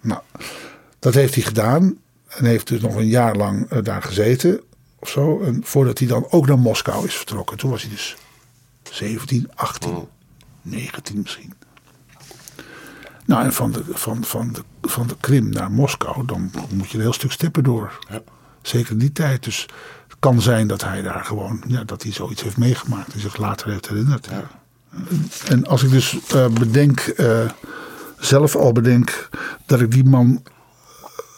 Nou, dat heeft hij gedaan en heeft dus nog een jaar lang eh, daar gezeten of zo. En voordat hij dan ook naar Moskou is vertrokken. Toen was hij dus 17, 18, 19 misschien. Nou, en van de, van, van, de, van de Krim naar Moskou, dan moet je een heel stuk steppen door. Ja. Zeker in die tijd. Dus kan zijn dat hij daar gewoon, ja, dat hij zoiets heeft meegemaakt en zich later heeft herinnerd. Ja. En als ik dus uh, bedenk, uh, zelf al bedenk, dat ik die man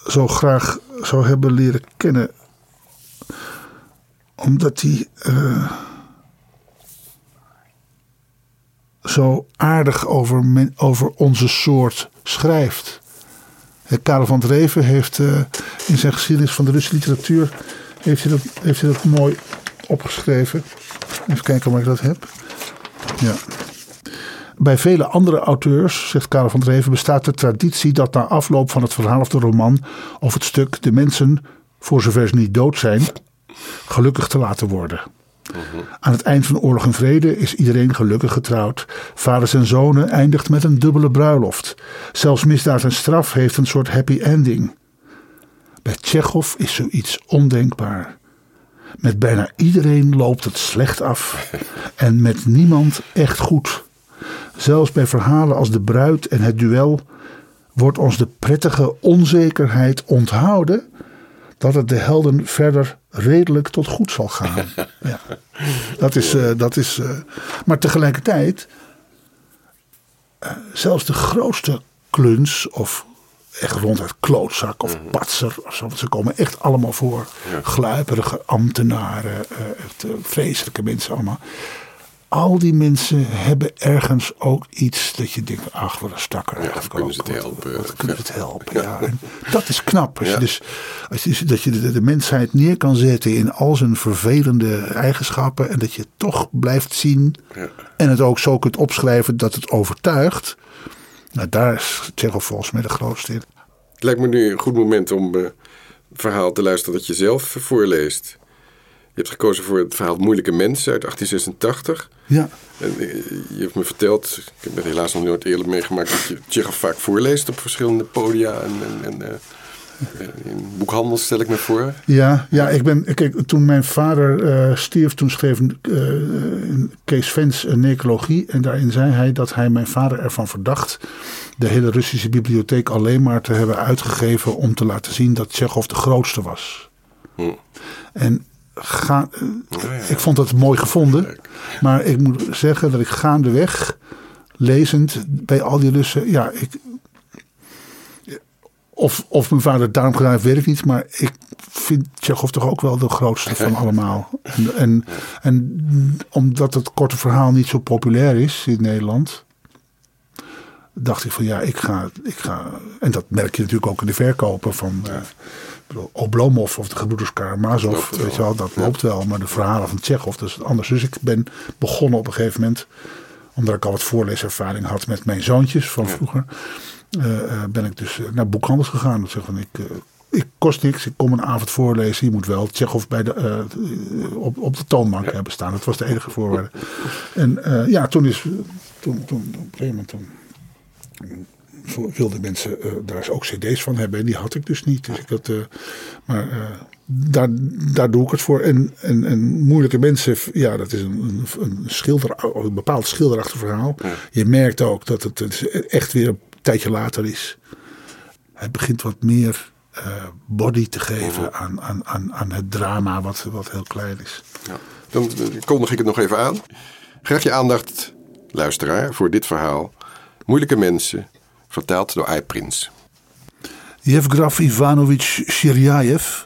zo graag zou hebben leren kennen, omdat hij uh, zo aardig over, men, over onze soort schrijft. Karel van Dreven heeft in zijn geschiedenis van de Russische literatuur heeft hij dat, heeft hij dat mooi opgeschreven. Even kijken of ik dat heb. Ja. Bij vele andere auteurs, zegt Karel van Dreven, bestaat de traditie dat na afloop van het verhaal of de roman of het stuk de mensen, voor zover ze niet dood zijn, gelukkig te laten worden. Aan het eind van Oorlog en Vrede is iedereen gelukkig getrouwd. Vaders en zonen eindigt met een dubbele bruiloft. Zelfs misdaad en straf heeft een soort happy ending. Bij Tsjechov is zoiets ondenkbaar. Met bijna iedereen loopt het slecht af en met niemand echt goed. Zelfs bij verhalen als De Bruid en Het Duel wordt ons de prettige onzekerheid onthouden dat het de helden verder redelijk tot goed zal gaan. Ja. Dat is, uh, dat is uh, maar tegelijkertijd, uh, zelfs de grootste kluns of echt ronduit klootzak of mhm. patser of zo. Ze komen echt allemaal voor. Ja. Gluiperige ambtenaren, uh, vreselijke mensen allemaal. Al die mensen hebben ergens ook iets dat je denkt, ach wat een stakker. Ja, kunnen ze het helpen. Wat, kunnen ze het helpen, ja. dat is knap. Als je dus, als je, dat je de, de, mensheid neer kan zetten in al zijn vervelende eigenschappen. En dat je het toch blijft zien. En het ook zo kunt opschrijven dat het overtuigt. Nou, daar is Tsjechov volgens mij de grootste in. Het lijkt me nu een goed moment om uh, het verhaal te luisteren dat je zelf voorleest. Je hebt gekozen voor het verhaal Moeilijke Mensen uit 1886. Ja. En eh, je hebt me verteld, ik heb het helaas nog nooit eerlijk meegemaakt, dat je Tsjechov vaak voorleest op verschillende podia en, en, en uh, in boekhandels stel ik me voor. Ja, ja ik ben, kijk, toen mijn vader uh, stierf, toen schreef uh, Kees Vens een necrologie. En daarin zei hij dat hij mijn vader ervan verdacht de hele Russische bibliotheek alleen maar te hebben uitgegeven om te laten zien dat Tsjechov de grootste was. Hm. En ga, ik vond dat mooi gevonden. Maar ik moet zeggen dat ik gaandeweg, lezend bij al die Russen, ja, ik, of, of mijn vader daarom gedaan heeft, weet ik niet. Maar ik vind Tsjechov toch ook wel de grootste van allemaal. En, en, en, omdat het korte verhaal niet zo populair is in Nederland. Dacht ik van ja, ik ga, ik ga. En dat merk je natuurlijk ook in de verkopen van. Uh, Oblomov of de gebroeders Karamazov. Weet je wel, dat loopt wel. Maar de verhalen van Tsjechov, dat is anders. Dus ik ben begonnen op een gegeven moment. Omdat ik al wat voorleeservaring had met mijn zoontjes van vroeger. Uh, ben ik dus naar boekhandels gegaan. Ik zeg van ik, ik kost niks, ik kom een avond voorlezen. Je moet wel Tsjechov bij de, op, op de toonbank hebben staan. Dat was de enige voorwaarde. En ja, toen is. Toen, toen, op een gegeven moment. Toen, wilden mensen daar ook cd's van hebben. En die had ik dus niet. Dus ik had, maar daar, daar doe ik het voor. En, en, en moeilijke mensen, ja, dat is een, een, schilder, een bepaald schilderachtig verhaal. Je merkt ook dat het, het echt weer tijdje later is. Het begint wat meer uh, body te geven mhm. aan, aan, aan, aan het drama, wat, wat heel klein is. Ja. Dan kondig ik het nog even aan. Graag je aandacht, luisteraar, voor dit verhaal. Moeilijke mensen, verteld door Aiprins. Yevgraf Ivanovich Shiryaev,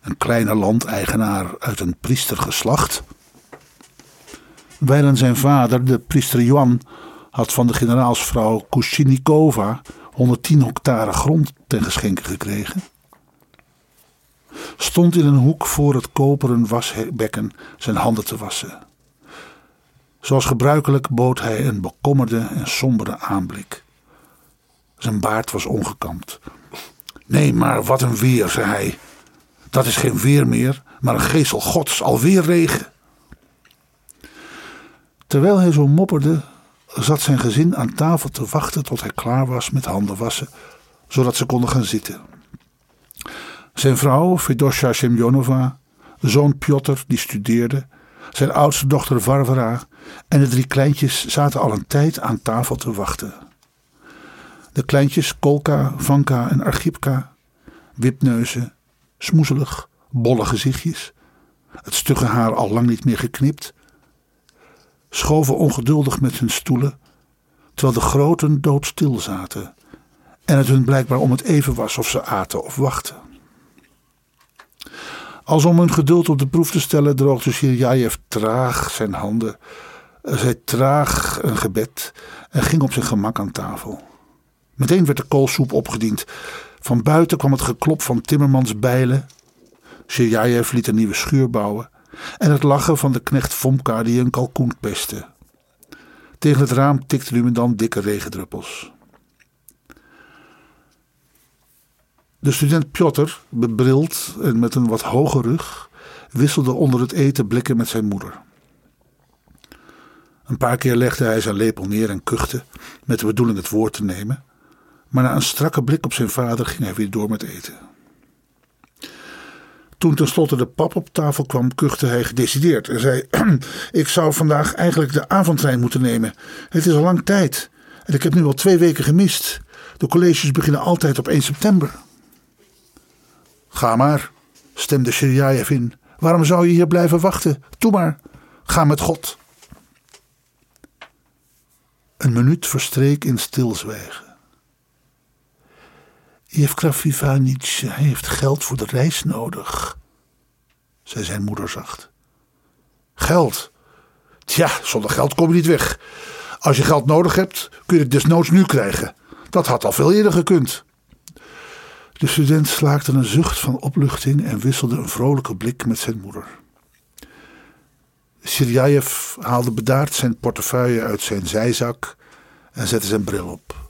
een kleine landeigenaar uit een priestergeslacht. Wijlen zijn vader, de priester Johan, had van de generaalsvrouw Kushinikova 110 hectare grond ten geschenke gekregen. Stond in een hoek voor het koperen wasbekken zijn handen te wassen. Zoals gebruikelijk bood hij een bekommerde en sombere aanblik. Zijn baard was ongekamd. Nee, maar wat een weer, zei hij. Dat is geen weer meer, maar een geestel gods, alweer regen. Terwijl hij zo mopperde, zat zijn gezin aan tafel te wachten tot hij klaar was met handen wassen, zodat ze konden gaan zitten. Zijn vrouw, Fedosja Semyonova, zoon Piotr, die studeerde, zijn oudste dochter Varvara en de drie kleintjes zaten al een tijd aan tafel te wachten. De kleintjes Kolka, Vanka en Archipka, wipneuzen, smoezelig, bolle gezichtjes, het stugge haar al lang niet meer geknipt, schoven ongeduldig met hun stoelen, terwijl de groten doodstil zaten en het hun blijkbaar om het even was of ze aten of wachten. Als om hun geduld op de proef te stellen, droogde Sirjajev traag zijn handen, zei traag een gebed en ging op zijn gemak aan tafel. Meteen werd de koolsoep opgediend. Van buiten kwam het geklop van timmermans bijlen. Liet een nieuwe schuur bouwen. En het lachen van de knecht Fomka die een kalkoen pestte. Tegen het raam tikten nu en dan dikke regendruppels. De student Piotr, bebrild en met een wat hoge rug, wisselde onder het eten blikken met zijn moeder. Een paar keer legde hij zijn lepel neer en kuchte, met de bedoeling het woord te nemen, maar na een strakke blik op zijn vader ging hij weer door met eten. Toen tenslotte de pap op tafel kwam, kuchte hij gedecideerd en zei: Ik zou vandaag eigenlijk de avondtrein moeten nemen. Het is al lang tijd en ik heb nu al twee weken gemist. De colleges beginnen altijd op 1 september. Ga maar, stemde Shirjaev in. Waarom zou je hier blijven wachten? Doe maar, ga met God. Een minuut verstreek in stilzwijgen. Jevgraf Ivanitch heeft geld voor de reis nodig, zei zijn moeder zacht. Geld? Tja, zonder geld kom je niet weg. Als je geld nodig hebt, kun je het desnoods nu krijgen. Dat had al veel eerder gekund. De student slaakte een zucht van opluchting en wisselde een vrolijke blik met zijn moeder. Sirjaev haalde bedaard zijn portefeuille uit zijn zijzak en zette zijn bril op.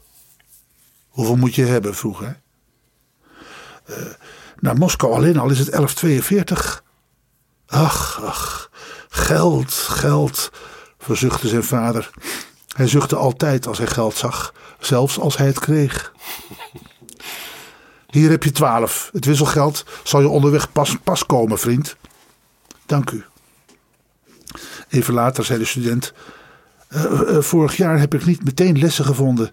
Hoeveel moet je hebben? vroeg hij. Uh, naar Moskou alleen al is het 1142. Ach, ach, geld, geld, verzuchtte zijn vader. Hij zuchtte altijd als hij geld zag, zelfs als hij het kreeg. Hier heb je twaalf. Het wisselgeld zal je onderweg pas, pas komen, vriend. Dank u. Even later zei de student: uh, Vorig jaar heb ik niet meteen lessen gevonden.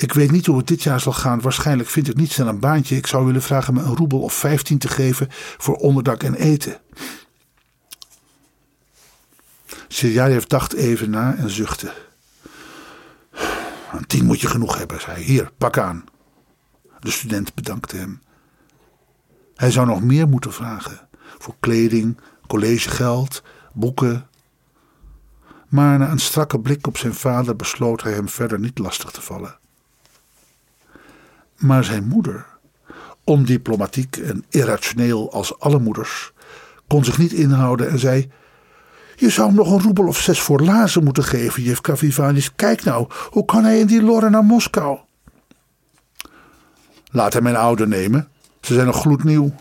Ik weet niet hoe het dit jaar zal gaan. Waarschijnlijk vind ik niet snel een baantje. Ik zou willen vragen me een roebel of vijftien te geven voor onderdak en eten. Sirjajev dacht even na en zuchtte. Een tien moet je genoeg hebben, zei hij. Hier, pak aan. De student bedankte hem. Hij zou nog meer moeten vragen: voor kleding, collegegeld, boeken. Maar na een strakke blik op zijn vader besloot hij hem verder niet lastig te vallen. Maar zijn moeder, ondiplomatiek en irrationeel als alle moeders, kon zich niet inhouden en zei: Je zou hem nog een roebel of zes voor lazen moeten geven, jef Kavivanis. Kijk nou, hoe kan hij in die lorren naar Moskou? Laat hem mijn oude nemen. Ze zijn nog gloednieuw.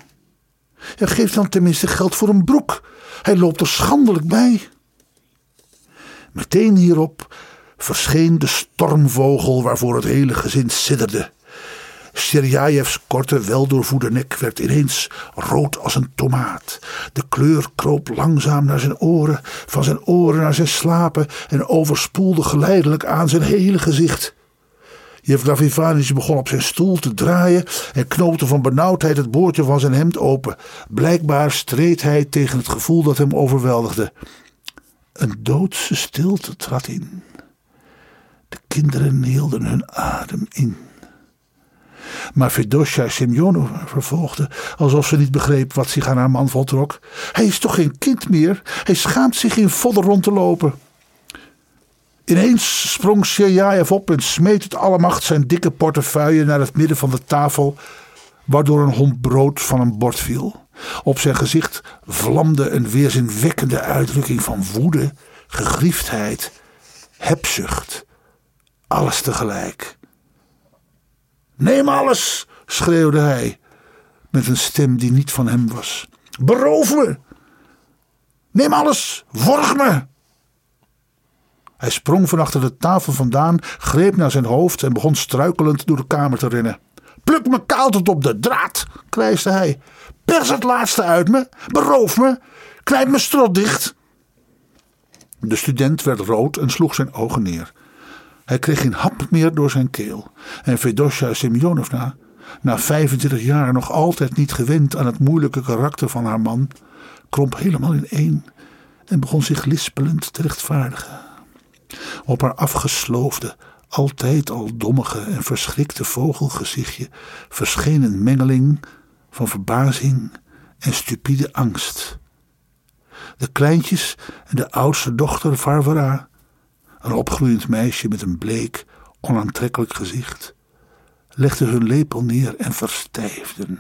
Ja, geef dan tenminste geld voor een broek. Hij loopt er schandelijk bij. Meteen hierop verscheen de stormvogel waarvoor het hele gezin sidderde. Sirjajevs korte, weldoorvoede nek werd ineens rood als een tomaat. De kleur kroop langzaam naar zijn oren, van zijn oren naar zijn slapen en overspoelde geleidelijk aan zijn hele gezicht. Jevgrav Ivanic begon op zijn stoel te draaien en knoopte van benauwdheid het boordje van zijn hemd open. Blijkbaar streed hij tegen het gevoel dat hem overweldigde. Een doodse stilte trad in. De kinderen hielden hun adem in. Maar Fedosja Semyonova vervolgde, alsof ze niet begreep wat zich aan haar man voltrok. Hij is toch geen kind meer? Hij schaamt zich in vodden rond te lopen. Ineens sprong Sjerjajev op en smeet het allemacht zijn dikke portefeuille naar het midden van de tafel, waardoor een hond brood van een bord viel. Op zijn gezicht vlamde een weerzinwekkende uitdrukking van woede, gegriefdheid, hebzucht. Alles tegelijk. Neem alles, schreeuwde hij, met een stem die niet van hem was. Beroof me! Neem alles, worg me! Hij sprong van achter de tafel vandaan, greep naar zijn hoofd en begon struikelend door de kamer te rennen. Pluk me kaal tot op de draad, krijste hij. Pers het laatste uit me, beroof me, knijp me strot dicht. De student werd rood en sloeg zijn ogen neer. Hij kreeg geen hap meer door zijn keel. En Fedosja Semyonovna, na 25 jaar nog altijd niet gewend aan het moeilijke karakter van haar man, kromp helemaal ineen en begon zich lispelend te rechtvaardigen. Op haar afgesloofde, altijd al dommige en verschrikte vogelgezichtje verscheen een mengeling van verbazing en stupide angst. De kleintjes en de oudste dochter Varvara, een opgroeiend meisje met een bleek, onaantrekkelijk gezicht, legden hun lepel neer en verstijfden.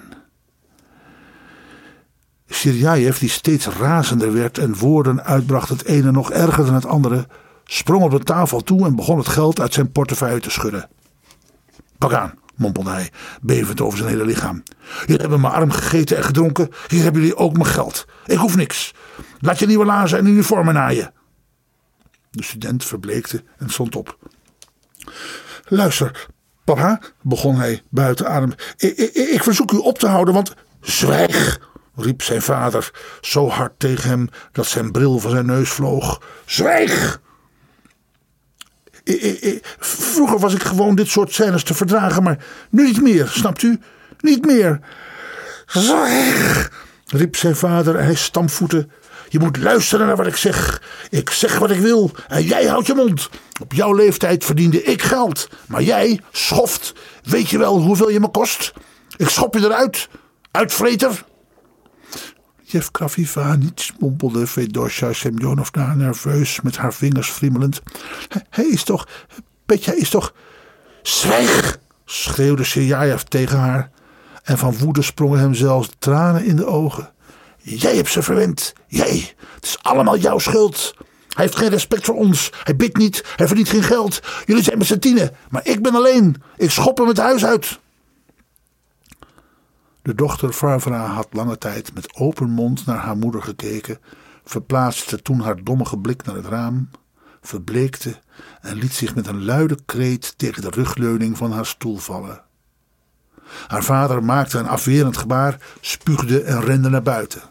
Sirjaev, die steeds razender werd en woorden uitbracht, het ene nog erger dan het andere, sprong op de tafel toe en begon het geld uit zijn portefeuille te schudden. Pak aan, mompelde hij, bevend over zijn hele lichaam. Jullie hebben mijn arm gegeten en gedronken, hier hebben jullie ook mijn geld. Ik hoef niks. Laat je nieuwe laarzen en uniformen naaien. De student verbleekte en stond op. Luister, papa, begon hij buiten adem. Ik, ik, verzoek u op te houden, want. Zwijg, riep zijn vader zo hard tegen hem dat zijn bril van zijn neus vloog. Zwijg! Vroeger was ik gewoon dit soort scènes te verdragen, maar nu niet meer, snapt u? Niet meer. Zwijg! riep zijn vader en hij stampvoette. Je moet luisteren naar wat ik zeg. Ik zeg wat ik wil en jij houdt je mond. Op jouw leeftijd verdiende ik geld, maar jij, schoft, weet je wel hoeveel je me kost? Ik schop je eruit, uitvreter. Jef niets mompelde Fedosja Semyonovna nerveus met haar vingers friemelend. Hij is toch, Petja is toch... Zwijg! schreeuwde Serjajev tegen haar. En van woede sprongen hem zelfs tranen in de ogen. Jij hebt ze verwend. Jij. Het is allemaal jouw schuld. Hij heeft geen respect voor ons. Hij bidt niet. Hij verdient geen geld. Jullie zijn met z'n tienen. Maar ik ben alleen. Ik schop hem het huis uit. De dochter Varvara had lange tijd met open mond naar haar moeder gekeken, verplaatste toen haar dommige blik naar het raam, verbleekte en liet zich met een luide kreet tegen de rugleuning van haar stoel vallen. Haar vader maakte een afwerend gebaar, spuugde en rende naar buiten.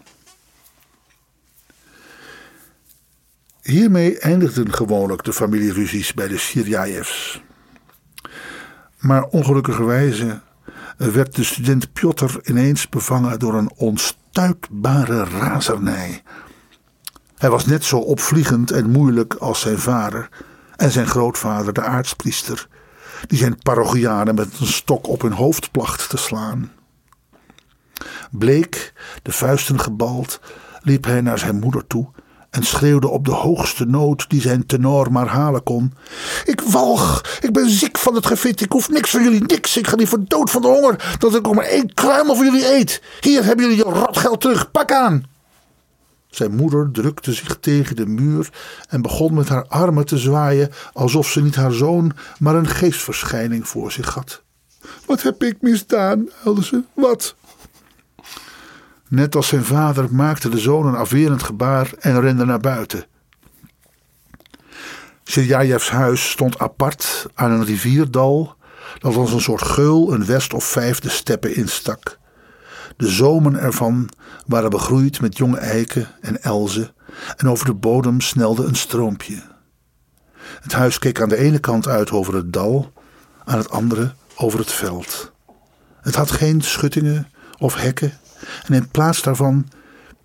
Hiermee eindigden gewoonlijk de familieruzies bij de Sirjajevs. Maar ongelukkigerwijze werd de student Piotr ineens bevangen door een onstuitbare razernij. Hij was net zo opvliegend en moeilijk als zijn vader en zijn grootvader, de aartspriester, die zijn parochianen met een stok op hun hoofd placht te slaan. Bleek, de vuisten gebald, liep hij naar zijn moeder toe en schreeuwde op de hoogste noot die zijn tenor maar halen kon. Ik walg, ik ben ziek van het gefit, ik hoef niks van jullie, niks. Ik ga liever dood van de honger, dat ik ook maar één kruimel van jullie eet. Hier hebben jullie je rotgeld terug, pak aan. Zijn moeder drukte zich tegen de muur en begon met haar armen te zwaaien alsof ze niet haar zoon, maar een geestverschijning voor zich had. Wat heb ik misdaan, huilde ze. Wat? Net als zijn vader maakte de zoon een afwerend gebaar en rende naar buiten. Serjajevs huis stond apart aan een rivierdal dat als een soort geul een west of vijf de steppen instak. De zomen ervan waren begroeid met jonge eiken en elzen en over de bodem snelde een stroompje. Het huis keek aan de ene kant uit over het dal, aan het andere over het veld. Het had geen schuttingen of hekken en in plaats daarvan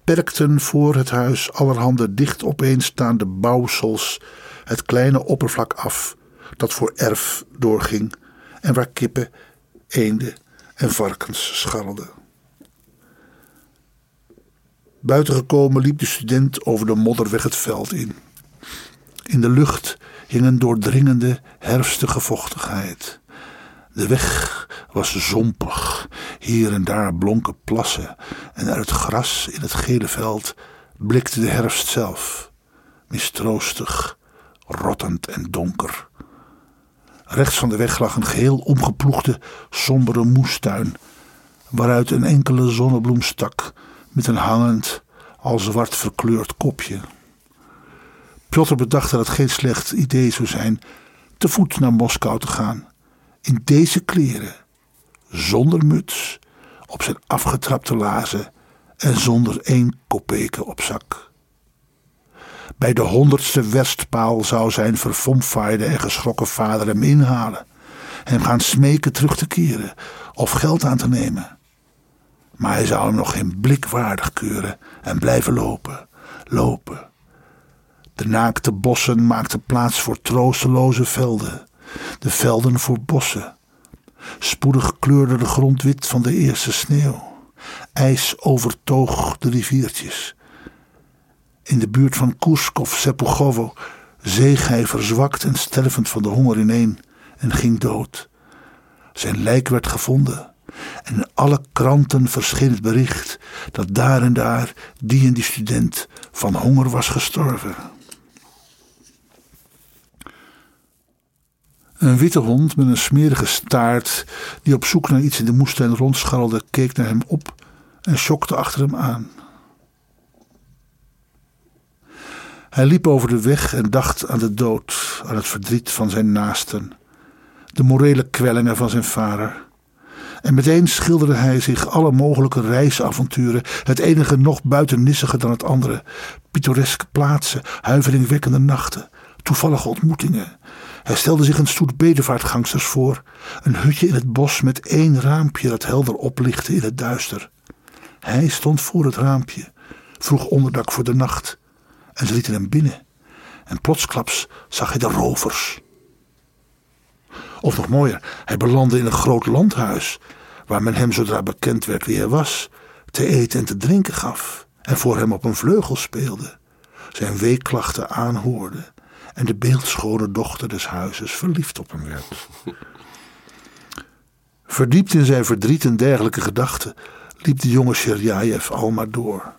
perkten voor het huis allerhande dicht opeenstaande bouwsels het kleine oppervlak af dat voor erf doorging en waar kippen, eenden en varkens scharrelden. Buiten gekomen liep de student over de modderweg het veld in. In de lucht hing een doordringende, herfstige vochtigheid. De weg was zompig. Hier en daar blonken plassen. En uit het gras in het gele veld blikte de herfst zelf. Mistroostig, rottend en donker. Rechts van de weg lag een geheel omgeploegde, sombere moestuin. Waaruit een enkele zonnebloem stak met een hangend, al zwart verkleurd kopje. Piotr bedacht dat het geen slecht idee zou zijn te voet naar Moskou te gaan in deze kleren, zonder muts, op zijn afgetrapte lazen en zonder één kopeke op zak. Bij de honderdste westpaal zou zijn verfomfaaide en geschrokken vader hem inhalen, hem gaan smeken terug te keren, of geld aan te nemen. Maar hij zou hem nog geen blik waardig keuren en blijven lopen, lopen. De naakte bossen maakten plaats voor troosteloze velden, de velden voor bossen. Spoedig kleurde de grond wit van de eerste sneeuw. IJs overtoog de riviertjes. In de buurt van Kuskov, Sepugovo, zeeg hij verzwakt en stervend van de honger ineen en ging dood. Zijn lijk werd gevonden en in alle kranten verscheen het bericht dat daar en daar die en die student van honger was gestorven. Een witte hond met een smerige staart, die op zoek naar iets in de moestuin rondscharrelde, keek naar hem op en schokte achter hem aan. Hij liep over de weg en dacht aan de dood, aan het verdriet van zijn naasten, de morele kwellingen van zijn vader. En meteen schilderde hij zich alle mogelijke reisavonturen, het enige nog buitennissige dan het andere, pittoreske plaatsen, huiveringwekkende nachten, toevallige ontmoetingen. Hij stelde zich een stoet bedevaartgangsters voor, een hutje in het bos met één raampje dat helder oplichtte in het duister. Hij stond voor het raampje, vroeg onderdak voor de nacht, en ze lieten hem binnen. En plotsklaps zag hij de rovers. Of nog mooier, hij belandde in een groot landhuis, waar men hem zodra bekend werd wie hij was, te eten en te drinken gaf en voor hem op een vleugel speelde, zijn weeklachten aanhoorde en de beeldschone dochter des huizes verliefd op hem werd. Verdiept in zijn verdriet en dergelijke gedachten liep de jonge Sherjajev al maar door.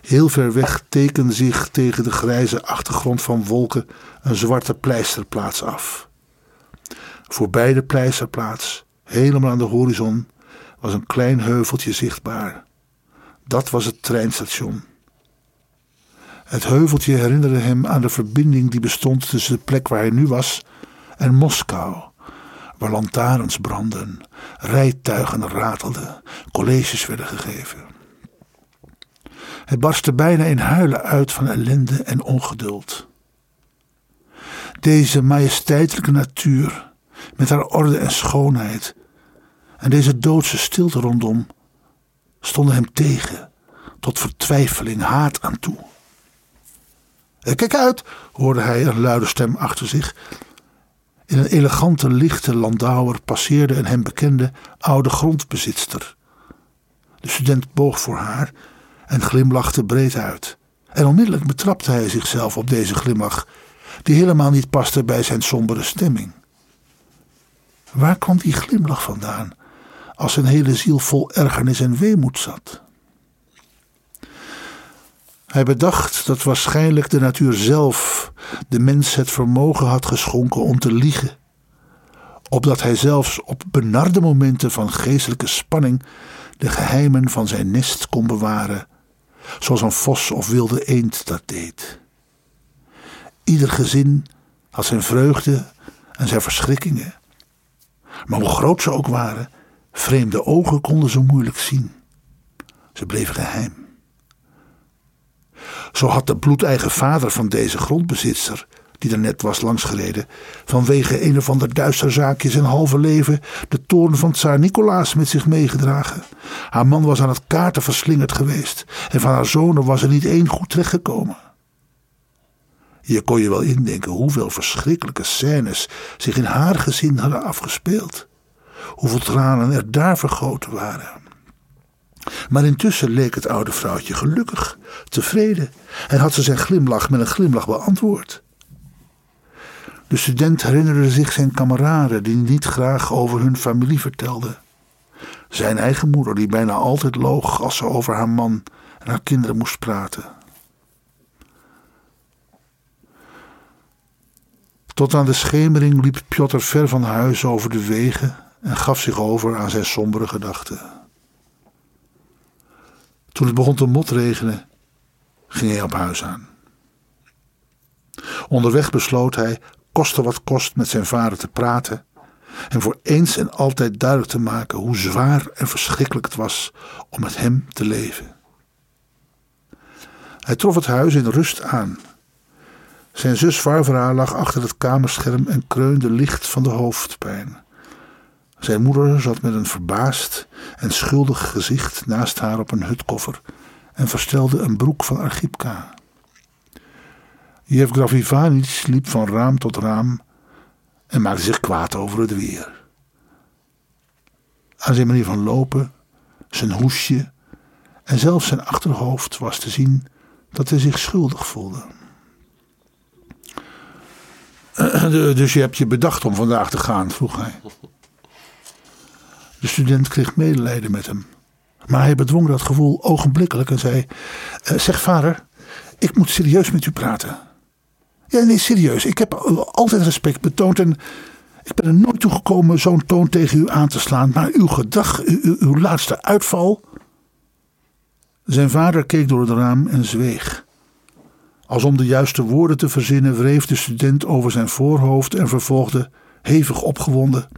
Heel ver weg tekende zich tegen de grijze achtergrond van wolken een zwarte pleisterplaats af. Voorbij de pleisterplaats, helemaal aan de horizon, was een klein heuveltje zichtbaar. Dat was het treinstation. Het heuveltje herinnerde hem aan de verbinding die bestond tussen de plek waar hij nu was en Moskou, waar lantaarns brandden, rijtuigen ratelden, colleges werden gegeven. Hij barstte bijna in huilen uit van ellende en ongeduld. Deze majesteitelijke natuur, met haar orde en schoonheid, en deze doodse stilte rondom, stonden hem tegen, tot vertwijfeling, haat aan toe. Eh, kijk uit, hoorde hij een luide stem achter zich. In een elegante, lichte landauer passeerde een hem bekende oude grondbezitster. De student boog voor haar en glimlachte breed uit. En onmiddellijk betrapte hij zichzelf op deze glimlach, die helemaal niet paste bij zijn sombere stemming. Waar kwam die glimlach vandaan, als zijn hele ziel vol ergernis en weemoed zat? Hij bedacht dat waarschijnlijk de natuur zelf de mens het vermogen had geschonken om te liegen, opdat hij zelfs op benarde momenten van geestelijke spanning de geheimen van zijn nest kon bewaren, zoals een vos of wilde eend dat deed. Ieder gezin had zijn vreugde en zijn verschrikkingen. Maar hoe groot ze ook waren, vreemde ogen konden ze moeilijk zien. Ze bleven geheim. Zo had de bloedeigen vader van deze grondbezitster, die er net was langsgereden, vanwege een of ander duister zaakje zijn halve leven de toorn van tsaar Nicolaas met zich meegedragen. Haar man was aan het kaarten verslingerd geweest en van haar zonen was er niet één goed terechtgekomen. Je kon je wel indenken hoeveel verschrikkelijke scènes zich in haar gezin hadden afgespeeld. Hoeveel tranen er daar vergoten waren. Maar intussen leek het oude vrouwtje gelukkig, tevreden en had ze zijn glimlach met een glimlach beantwoord. De student herinnerde zich zijn kameraden die niet graag over hun familie vertelden. Zijn eigen moeder die bijna altijd loog als ze over haar man en haar kinderen moest praten. Tot aan de schemering liep Piotr ver van huis over de wegen en gaf zich over aan zijn sombere gedachten. Toen het begon te motregenen, ging hij op huis aan. Onderweg besloot hij, koste wat kost, met zijn vader te praten en voor eens en altijd duidelijk te maken hoe zwaar en verschrikkelijk het was om met hem te leven. Hij trof het huis in rust aan. Zijn zus Varvara lag achter het kamerscherm en kreunde licht van de hoofdpijn. Zijn moeder zat met een verbaasd en schuldig gezicht naast haar op een hutkoffer en verstelde een broek van Archipka. Jevgraf Ivanic liep van raam tot raam en maakte zich kwaad over het weer. Aan zijn manier van lopen, zijn hoesje en zelfs zijn achterhoofd was te zien dat hij zich schuldig voelde. Dus je hebt je bedacht om vandaag te gaan, vroeg hij. De student kreeg medelijden met hem. Maar hij bedwong dat gevoel ogenblikkelijk en zei: eh, Zeg vader, ik moet serieus met u praten. Ja, nee, serieus. Ik heb altijd respect betoond en ik ben er nooit toe gekomen zo'n toon tegen u aan te slaan. Maar uw gedag, uw, uw laatste uitval. Zijn vader keek door het raam en zweeg. Als om de juiste woorden te verzinnen, wreef de student over zijn voorhoofd en vervolgde, hevig opgewonden.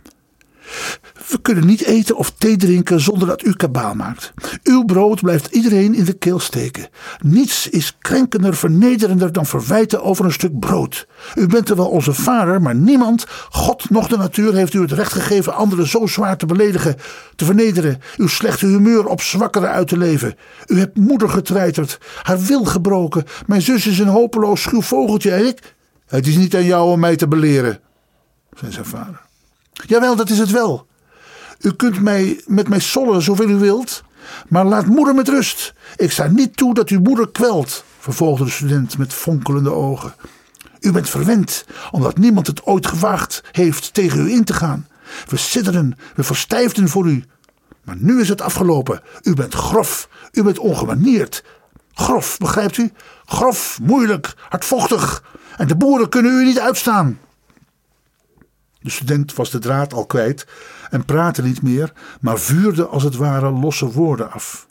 We kunnen niet eten of thee drinken zonder dat u kabaal maakt. Uw brood blijft iedereen in de keel steken. Niets is krenkender, vernederender dan verwijten over een stuk brood. U bent er wel onze vader, maar niemand, God noch de natuur, heeft u het recht gegeven anderen zo zwaar te beledigen, te vernederen, uw slechte humeur op zwakkeren uit te leven. U hebt moeder getreiterd, haar wil gebroken. Mijn zus is een hopeloos schuw vogeltje en ik. Het is niet aan jou om mij te beleren, zei zijn vader. Jawel, dat is het wel. U kunt mij met mij sollen zoveel u wilt, maar laat moeder met rust. Ik sta niet toe dat uw moeder kwelt, vervolgde de student met fonkelende ogen. U bent verwend, omdat niemand het ooit gewaagd heeft tegen u in te gaan. We sidderen, we verstijfden voor u. Maar nu is het afgelopen. U bent grof, u bent ongemanierd. Grof, begrijpt u? Grof, moeilijk, hardvochtig. En de boeren kunnen u niet uitstaan. De student was de draad al kwijt en praatte niet meer, maar vuurde als het ware losse woorden af.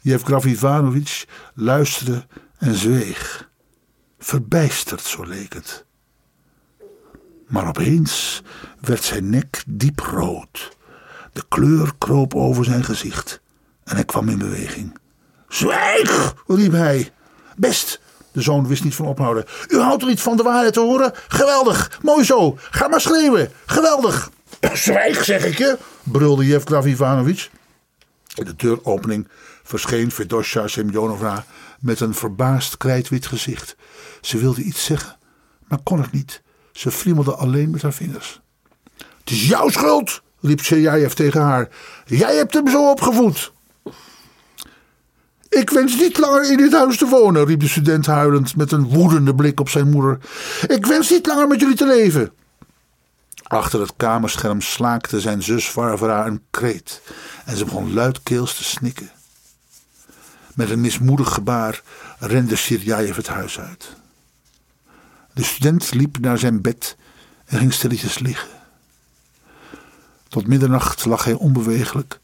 Jevgraf Ivanovic luisterde en zweeg. Verbijsterd, zo leek het. Maar opeens werd zijn nek diep rood. De kleur kroop over zijn gezicht en hij kwam in beweging. Zwijg, riep hij. Best, de zoon wist niet van ophouden. U houdt er niet van de waarheid te horen? Geweldig, mooi zo. Ga maar schreeuwen. Geweldig. Zwijg, zeg ik je, brulde Jevgrav Ivanovic. In de deuropening verscheen Fedosja Semyonovna met een verbaasd krijtwit gezicht. Ze wilde iets zeggen, maar kon het niet. Ze friemelde alleen met haar vingers. Het is jouw schuld, riep Serjajev tegen haar. Jij hebt hem zo opgevoed. Ik wens niet langer in dit huis te wonen, riep de student huilend met een woedende blik op zijn moeder. Ik wens niet langer met jullie te leven. Achter het kamerscherm slaakte zijn zus Varvara een kreet en ze begon luidkeels te snikken. Met een mismoedig gebaar rende Sirjajev het huis uit. De student liep naar zijn bed en ging stilletjes liggen. Tot middernacht lag hij onbewegelijk,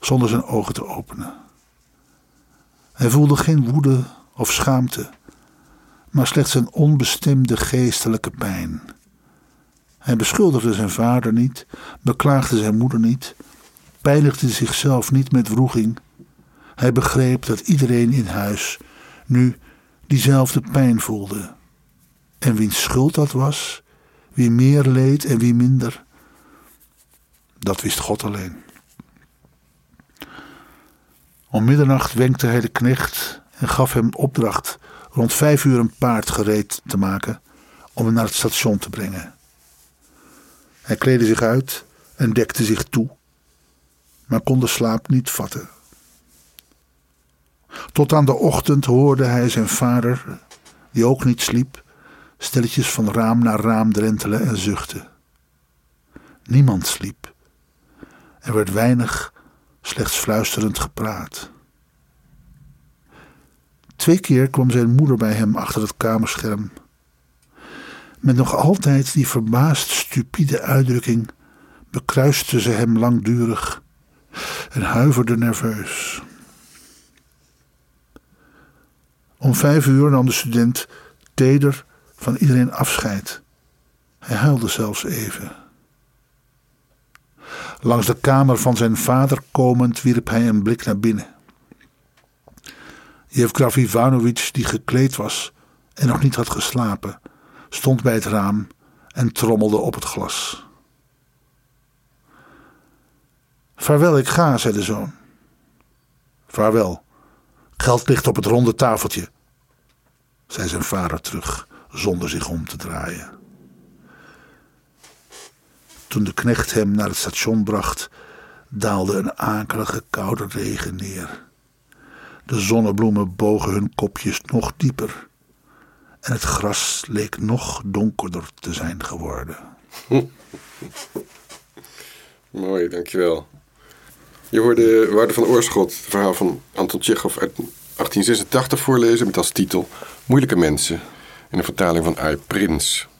zonder zijn ogen te openen. Hij voelde geen woede of schaamte, maar slechts een onbestemde geestelijke pijn. Hij beschuldigde zijn vader niet, beklaagde zijn moeder niet, pijnigde zichzelf niet met wroeging. Hij begreep dat iedereen in huis nu diezelfde pijn voelde. En wiens schuld dat was, wie meer leed en wie minder, dat wist God alleen. Om middernacht wenkte hij de knecht en gaf hem opdracht rond vijf uur een paard gereed te maken om hem naar het station te brengen. Hij kleedde zich uit en dekte zich toe, maar kon de slaap niet vatten. Tot aan de ochtend hoorde hij zijn vader, die ook niet sliep, stilletjes van raam naar raam drentelen en zuchten. Niemand sliep. Er werd weinig slechts fluisterend gepraat. Twee keer kwam zijn moeder bij hem achter het kamerscherm. Met nog altijd die verbaasd stupide uitdrukking bekruiste ze hem langdurig en huiverde nerveus. Om vijf uur nam de student teder van iedereen afscheid. Hij huilde zelfs even. Langs de kamer van zijn vader komend wierp hij een blik naar binnen. Jevgraf Ivanovic, die gekleed was en nog niet had geslapen, stond bij het raam en trommelde op het glas. Vaarwel, ik ga, zei de zoon. Vaarwel. Geld ligt op het ronde tafeltje, zei zijn vader terug, zonder zich om te draaien. Toen de knecht hem naar het station bracht, daalde een akelige koude regen neer. De zonnebloemen bogen hun kopjes nog dieper. En het gras leek nog donkerder te zijn geworden. Mooi, dankjewel. Je hoorde Wouter van Oorschot, het verhaal van Anton Tchekhov uit 1886 voorlezen met als titel Moeilijke mensen in een vertaling van Ai Prins.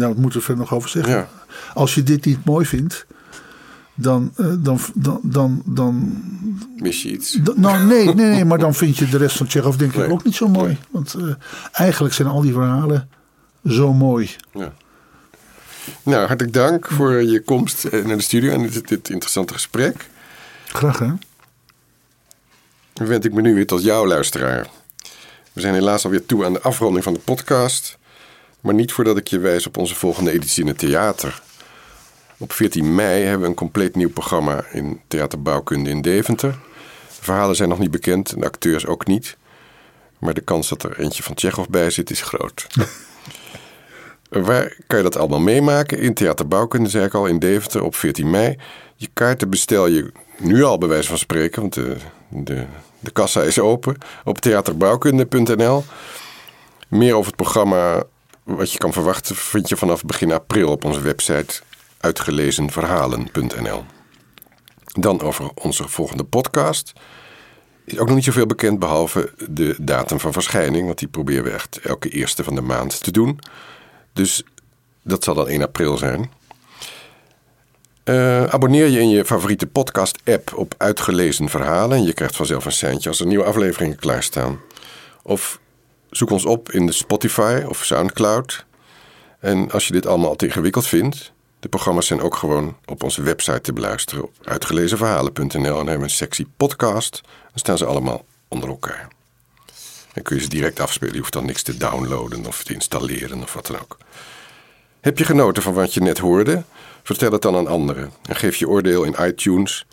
Nou, wat moeten we verder nog over zeggen? Ja. Als je dit niet mooi vindt, dan, eh, dan, dan, dan, dan, Mis je iets? dan- nou, nee, nee, nee, maar dan vind je de rest van Tsjechov denk ik Nee. ook niet zo mooi. Nee. Want eh, eigenlijk zijn al die verhalen zo mooi. Ja. Nou, hartelijk dank voor je komst eh, naar de studio en dit, dit interessante gesprek. Graag hè? Dan wend ik me nu weer tot jou, luisteraar. We zijn helaas alweer toe aan de afronding van de podcast. Maar niet voordat ik je wijs op onze volgende editie in het theater. Op 14 mei hebben we een compleet nieuw programma in Theater Bouwkunde in Deventer. De verhalen zijn nog niet bekend en de acteurs ook niet. Maar de kans dat er eentje van Tsjechov bij zit is groot. Waar kan je dat allemaal meemaken? In Theater Bouwkunde, zei ik al, in Deventer op 14 mei. Je kaarten bestel je nu al bij wijze van spreken, want de, de, de kassa is open. Op theaterbouwkunde.nl. Meer over het programma, wat je kan verwachten, vind je vanaf begin april op onze website uitgelezenverhalen.nl. Dan over onze volgende podcast. Is ook nog niet zoveel bekend, behalve de datum van verschijning. Want die proberen we echt elke eerste van de maand te doen. Dus dat zal dan 1 april zijn. Eh, abonneer je in je favoriete podcast-app op uitgelezen verhalen. En je krijgt vanzelf een seintje als er nieuwe afleveringen klaarstaan. Of zoek ons op in de Spotify of Soundcloud. En als je dit allemaal te ingewikkeld vindt, de programma's zijn ook gewoon op onze website te beluisteren uitgelezenverhalen.nl. En hebben een sectie podcast. Dan staan ze allemaal onder elkaar. Dan kun je ze direct afspelen. Je hoeft dan niks te downloaden of te installeren of wat dan ook. Heb je genoten van wat je net hoorde? Vertel het dan aan anderen. En geef je oordeel in iTunes.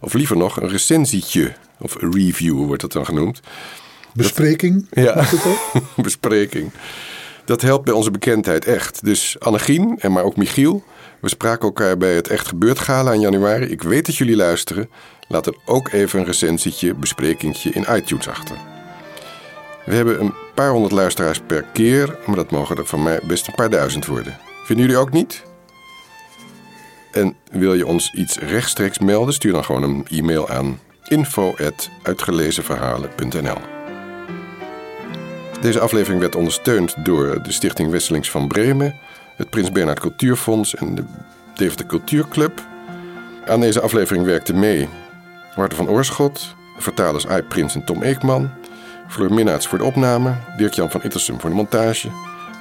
Of liever nog een recensietje. Of review wordt dat dan genoemd. Bespreking? Ja, het ook? bespreking. Dat helpt bij onze bekendheid echt. Dus Annegien en maar ook Michiel. We spraken elkaar bij het Echt Gebeurd Gala in januari. Ik weet dat jullie luisteren. Laat er ook even een recensietje, besprekingtje in iTunes achter. We hebben een paar honderd luisteraars per keer. Maar dat mogen er van mij best een paar duizend worden. Vinden jullie ook niet? En wil je ons iets rechtstreeks melden? Stuur dan gewoon een e-mail aan info.uitgelezenverhalen.nl Deze aflevering werd ondersteund door de Stichting Wesselings van Bremen, het Prins Bernhard Cultuurfonds en de Deventer Cultuurclub. Aan deze aflevering werkten mee Wouter van Oorschot, vertalers Ai Prins en Tom Eekman, Floor Minnaerts voor de opname, Dirk-Jan van Ittersum voor de montage.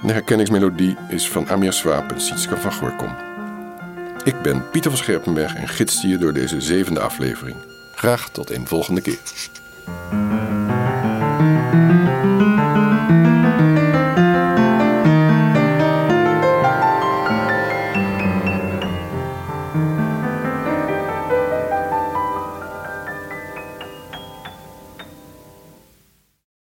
De herkenningsmelodie is van Amir Swaap en Sietske van Gorkom. Ik ben Pieter van Scherpenberg en gids je door deze zevende aflevering. Graag tot een volgende keer.